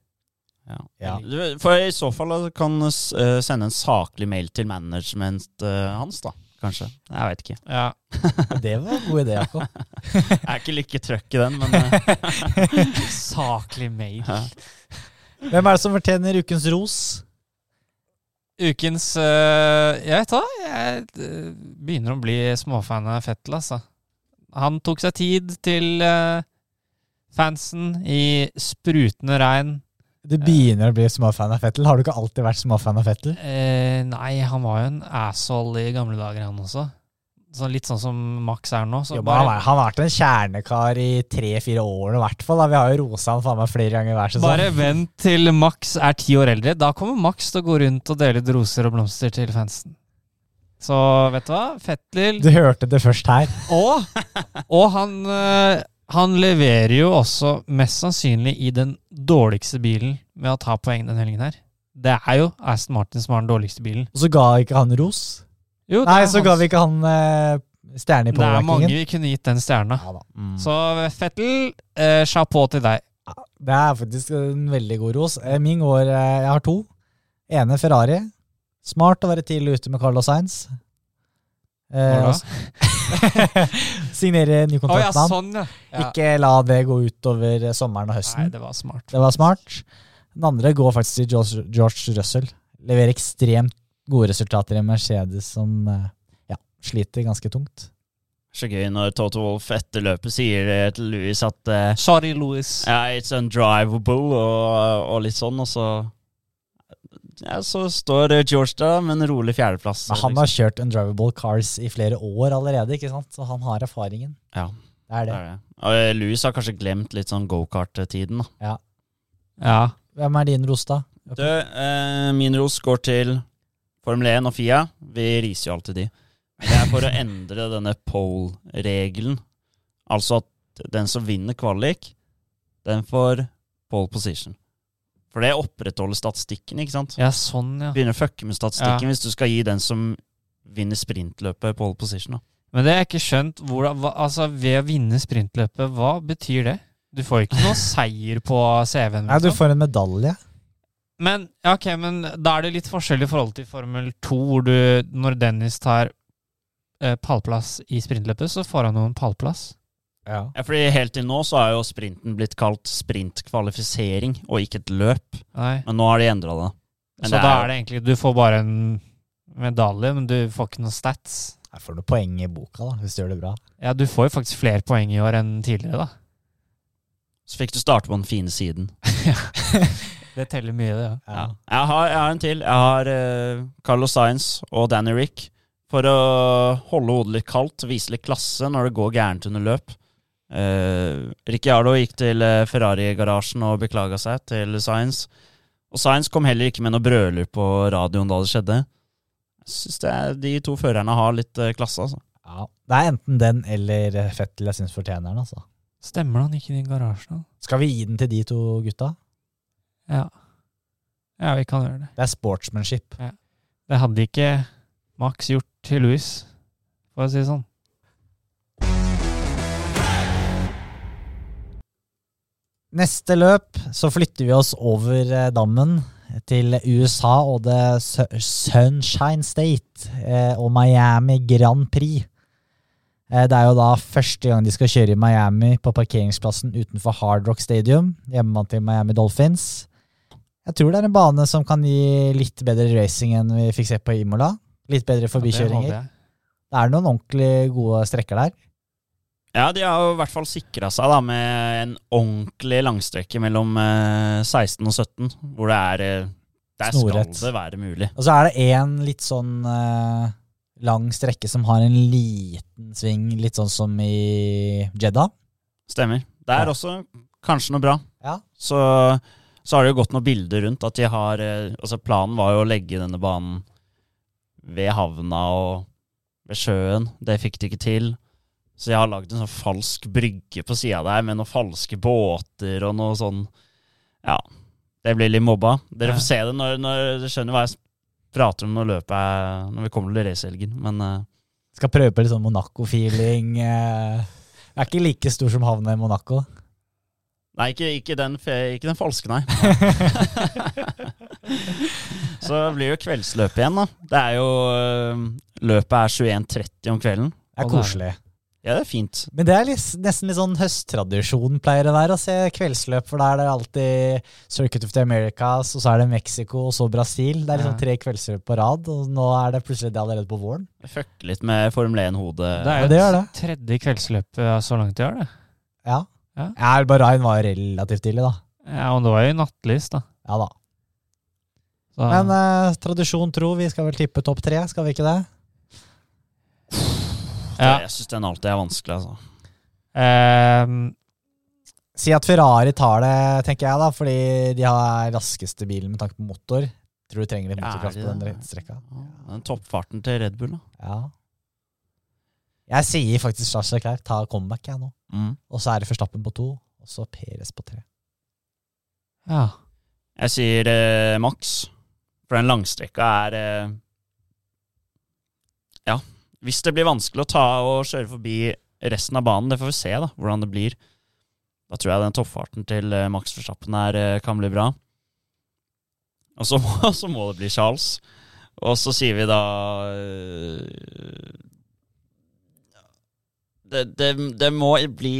Speaker 3: Ja.
Speaker 2: Ja.
Speaker 3: For i så fall kan du eh, sende en saklig mail til management eh, hans, da. kanskje. Jeg veit ikke.
Speaker 4: Ja.
Speaker 2: Det var en god idé, Jakob.
Speaker 3: Jeg er ikke like trøkk i den, men eh,
Speaker 4: Saklig mail.
Speaker 3: ja.
Speaker 2: Hvem er det som fortjener ukens ros?
Speaker 4: Ukens øh, Jeg vet da, jeg begynner å bli småfan av Fettel, altså. Han tok seg tid til øh, fansen i sprutende regn.
Speaker 2: Du begynner å bli småfan av Fettel. Har du ikke alltid vært småfan av Fettel?
Speaker 4: Eh, nei, han var jo en asshole i gamle dager, han også. Så litt sånn som Max er nå. Så
Speaker 2: Jo,
Speaker 4: bare,
Speaker 2: han, har- vært en kjernekar i tre-fire år i hvert fall. Vi har jo rosa han faen meg flere ganger hver sesong.
Speaker 4: bare vent til Max er ti år eldre. Da kommer Max til å gå rundt og dele ut roser og blomster til fansen. Så vet du hva? Fettel
Speaker 2: Du hørte det først her.
Speaker 4: Og, og han, øh, han leverer jo også mest sannsynlig i den dårligste bilen med å ta poeng den helgen her. Det er jo Aston Martin som har den dårligste bilen.
Speaker 2: Og så ga ikke han ros.
Speaker 4: Jo,
Speaker 2: Nei, så
Speaker 4: hans-
Speaker 2: ga vi ikke han eh, stjerne i
Speaker 4: Det er mange vi kunne gitt den stjerna.
Speaker 2: Ja, da.
Speaker 3: Mm.
Speaker 4: Så Fettel, eh, chapeau til deg.
Speaker 2: Det er faktisk en veldig god ros. Eh, Min går eh, Jeg har to. Ene Ferrari. Smart å være tidlig ute med Carlos Sainz. Eh,
Speaker 4: Hvor da?
Speaker 2: Signere ny kontrakt
Speaker 4: ja,
Speaker 2: med han.
Speaker 4: sånn, ja. ja.
Speaker 2: Ikke la det gå utover eh, sommeren og
Speaker 4: Nei,
Speaker 2: høsten.
Speaker 4: det var smart.
Speaker 2: Det var smart. Den andre går faktisk til George, George Russell. Leverer ekstremt gode resultater i Mercedes, som eh, ja, sliter ganske tungt.
Speaker 3: Så gøy når Toto Wolff etter løpet sier til Louis at eh,
Speaker 4: Sorry, Louis.
Speaker 3: Yeah, it's undrivable og, og litt sånn, og så ja, Så står eh, George da med en rolig fjerdeplass.
Speaker 2: Men han har kjørt undrivable cars i flere år allerede, ikke sant? så han har erfaringen.
Speaker 3: Ja,
Speaker 2: Det er
Speaker 3: det
Speaker 2: det.
Speaker 3: er det. Og eh, Louis har kanskje glemt litt sånn gokart-tiden, da.
Speaker 4: Ja.
Speaker 2: Hvem er din ros, da?
Speaker 3: Du, eh, min ros går til Formel 1 og FIA. Vi riser jo alltid de. Det er for å endre denne pole-regelen. Altså at den som vinner kvalik, den får pole position. For det opprettholder statistikken, ikke sant?
Speaker 4: ja, sånn, ja.
Speaker 3: Begynner å fucke med statistikken hvis du skal gi den som vinner sprintløpet, pole position. da.
Speaker 4: Men det har jeg ikke skjønt. Hvordan, hva, altså, ved å vinne sprintløpet, hva betyr det? Du får ikke noe seier på CV-en.
Speaker 2: Nei, du
Speaker 4: liksom.
Speaker 2: får en medalje.
Speaker 4: Men, ja, ok, men da er det litt forskjell i forhold til Formel 2, hvor du, når Dennis tar eh, pallplass i sprintløpet, så får han noen pallplass.
Speaker 2: Ja.
Speaker 3: Ja, fordi Helt til nå så har jo sprinten blitt kalt sprintkvalifisering, og ikke et løp.
Speaker 4: Nei.
Speaker 3: Men nå har de endra det. Men
Speaker 4: Så
Speaker 3: det
Speaker 4: da
Speaker 3: er-
Speaker 4: er det egentlig Du får bare en medalje, men du får ikke noen stats.
Speaker 2: Jeg får noen poeng i boka, da, hvis du gjør det bra.
Speaker 4: Ja, du får jo faktisk flere poeng i år enn tidligere, da.
Speaker 3: Så fikk du starte på den fine siden.
Speaker 4: Det teller mye, det. Ja.
Speaker 3: Ja. Jeg, har, jeg har en til. Jeg har uh, Carlos Sainz og Danny Rick. For å holde hodet litt kaldt, vise litt klasse når det går gærent under løp. Uh, Ricciardo gikk til eh, Ferrari-garasjen og beklaga seg til Sainz. Og Sainz kom heller ikke med noe brøler på radioen da det skjedde. Jeg syns de to førerne har litt eh, klasse, altså.
Speaker 2: Ja. Det er enten den eller Fettel jeg syns fortjener den. altså.
Speaker 4: Stemmer han gikk inn i garasjen? da?
Speaker 2: Skal vi gi den til de to gutta?
Speaker 4: Ja. Ja, vi kan gjøre det.
Speaker 2: Det er sportsmanship.
Speaker 4: Det hadde ikke Max gjort til Louis, for å si det sånn.
Speaker 2: Neste løp så flytter vi oss over eh, dammen til USA og det Sunshine State eh, og Miami Grand Prix. Eh, Det er jo da første gang de skal kjøre i Miami på parkeringsplassen utenfor Hard Rock Stadium, hjemmebanen til Miami Dolphins. Jeg tror det er en bane som kan gi litt bedre racing enn vi fikk se på Imola. Litt bedre
Speaker 4: Ja, det
Speaker 2: forbikjøringer. Det er noen ordentlig gode strekker der.
Speaker 3: Ja, de har i hvert fall sikra seg da med en ordentlig langstrekke mellom eh, 16 og 17, hvor det er Der
Speaker 2: Snorrett.
Speaker 3: skal det være mulig.
Speaker 2: Og så er det én litt sånn eh, lang strekke som har en liten sving, litt sånn som i Jedda.
Speaker 3: Stemmer. Det er
Speaker 2: Ja.
Speaker 3: også kanskje noe bra.
Speaker 2: Ja.
Speaker 3: Så, så har det jo gått noen bilder rundt at de har eh, Altså, planen var jo å legge denne banen ved havna og ved sjøen. Det fikk de ikke til. Så jeg har lagd en sånn falsk brygge på sida der med noen falske båter og noe sånn Ja. Det blir litt mobba. Dere får se det når, når dere skjønner hva jeg prater om når løpet er Når vi kommer til racehelgen. Men uh,
Speaker 2: Skal prøve på litt sånn Monaco-feeling. Uh, er ikke like stor som havna i Monaco.
Speaker 3: Nei, ikke, ikke, den, ikke den falske, nei. Så blir det jo kveldsløpet igjen, da. Det er jo øh, Løpet er 21.30 om kvelden.
Speaker 2: Det er- koselig.
Speaker 3: Ja, det er fint.
Speaker 2: Men det er litt, nesten litt sånn høsttradisjon pleier det være å se kveldsløp, for da er det alltid Circuit of the Americas, og så er det Mexico, og så Brasil. Det er liksom tre kveldsløp på rad, og nå er det plutselig det allerede på våren.
Speaker 3: Fucke litt med Formel 1-hodet.
Speaker 4: Det er
Speaker 2: Ja,
Speaker 4: jo
Speaker 2: det gjør
Speaker 4: et tredje kveldsløp så langt i år, det.
Speaker 2: Ja.
Speaker 4: Ja.
Speaker 2: ja Bahrain var relativt tidlig, da.
Speaker 4: Ja, og det var jo nattlys, da.
Speaker 2: Ja da.
Speaker 4: Så,
Speaker 2: Men eh, tradisjon tro, vi skal vel tippe topp tre, skal vi ikke det?
Speaker 4: Ja.
Speaker 3: Jeg syns den alltid er vanskelig, altså.
Speaker 4: Um,
Speaker 2: Si at Ferrari tar det, tenker jeg, da, fordi de har raskeste bilen med tanke på motor. Tror du trenger litt motorkraft på den strekka.
Speaker 3: Ja, Den toppfarten til Red Bull, da.
Speaker 2: Ja. Jeg sier faktisk Charles Leclerc, ta comeback jeg nå.
Speaker 3: Mm.
Speaker 2: Og så er det Forstappen på to, og så Peres på tre.
Speaker 4: ja.
Speaker 3: Jeg sier eh, Max, for den langstrekka er eh, Ja. Hvis det blir vanskelig å ta og kjøre forbi resten av banen, det får vi se da, hvordan det blir. Da tror jeg den toppfarten til eh, Max Verstappen her eh, kan bli bra. Og så må, så må det bli Charles. Og så sier vi da eh, det, det, det må bli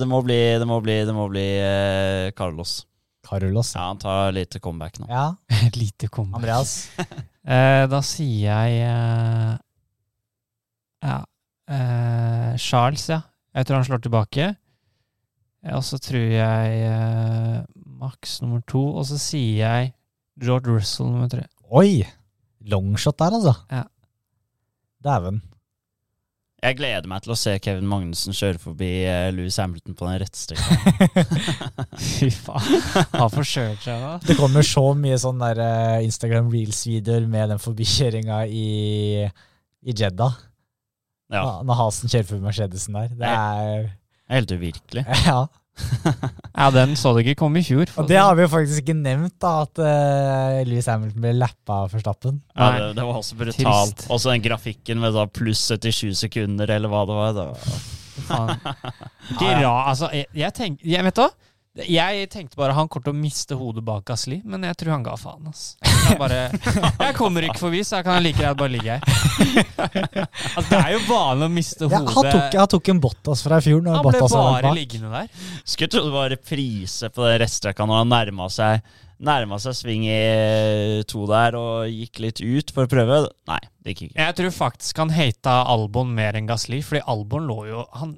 Speaker 3: Det må bli Det må bli, det må bli eh, Carlos.
Speaker 2: Carlos.
Speaker 3: Ja, han tar lite comeback nå.
Speaker 2: Ja,
Speaker 4: Lite comeback.
Speaker 2: Andreas.
Speaker 4: Eh, da sier jeg eh, Ja. eh, Charles, ja. Jeg tror han slår tilbake. Eh, Og så tror jeg eh, Max nummer to. Og så sier jeg George Russell nummer tre.
Speaker 2: Oi! Longshot der, altså.
Speaker 4: Ja.
Speaker 2: Dæven.
Speaker 3: Jeg gleder meg til å se Kevin Magnussen kjøre forbi eh, Louis Hamilton på den rettstrekka.
Speaker 4: Fy faen. Han forsøker seg da.
Speaker 2: Det kommer så mye sånn der eh, Instagram Reels-videoer med den forbikjøringa i, i Jeddah.
Speaker 3: Ja,
Speaker 2: Når- Hasen kjører forbi Mercedesen der. Det er
Speaker 3: helt uvirkelig.
Speaker 2: Ja.
Speaker 4: Ja, den så du ikke komme i fjor.
Speaker 2: Og det har vi jo faktisk ikke nevnt, da, at uh, Louis Hamilton ble lappa av Forstappen.
Speaker 3: Ja, det, det var også brutalt.
Speaker 4: Trist.
Speaker 3: Også den grafikken med da pluss 77 sekunder, eller hva det var. Det var
Speaker 4: Faen. Ikke ra, altså, jeg, jeg, tenker jeg vet du hva? Jeg tenkte bare han kommer til å miste hodet bak Gasli, men jeg tror han ga faen. ass. Jeg, bare, jeg kommer ikke forbi, så jeg kan like greit bare ligge her. Altså, det er jo vanlig å miste
Speaker 2: Ja,
Speaker 4: hodet.
Speaker 2: han, tok, han tok en Bottas fra i fjor.
Speaker 4: Han ble bare
Speaker 2: bak.
Speaker 4: liggende der.
Speaker 3: Skulle tro det var reprise på den rettstrekka når han nærma seg Nærma seg sving i eh, to der og gikk litt ut for å prøve. Nei, det gikk ikke.
Speaker 4: Jeg tror faktisk han hata Albon mer enn Gasli, fordi Albon lå jo Han,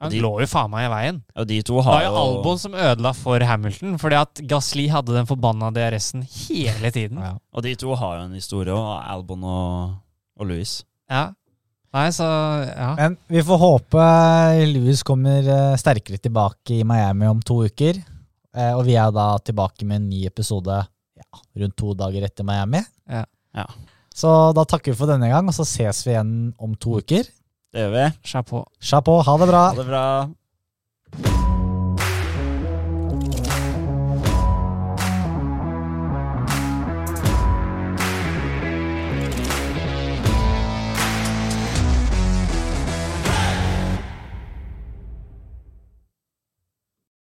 Speaker 4: han
Speaker 3: De-
Speaker 4: lå jo faen meg i veien.
Speaker 3: Og de to
Speaker 4: Det var jo Albon som ødela for Hamilton, fordi at Gasli hadde den forbanna DRS-en hele tiden.
Speaker 2: Ja.
Speaker 3: Og de to har jo en historie òg, Albon og, og Louis.
Speaker 4: Ja. Nei, så ja.
Speaker 2: Men vi får håpe Louis kommer eh, sterkere tilbake i Miami om to uker. Eh, og vi er da tilbake med en ny episode ja, rundt to dager etter Miami.
Speaker 4: Ja.
Speaker 3: Ja.
Speaker 2: Så da takker vi for denne gang, og så ses vi igjen om to uker.
Speaker 3: Det gjør vi.
Speaker 4: Chapeau.
Speaker 2: Chapeau, ha det bra!
Speaker 3: Ha det bra.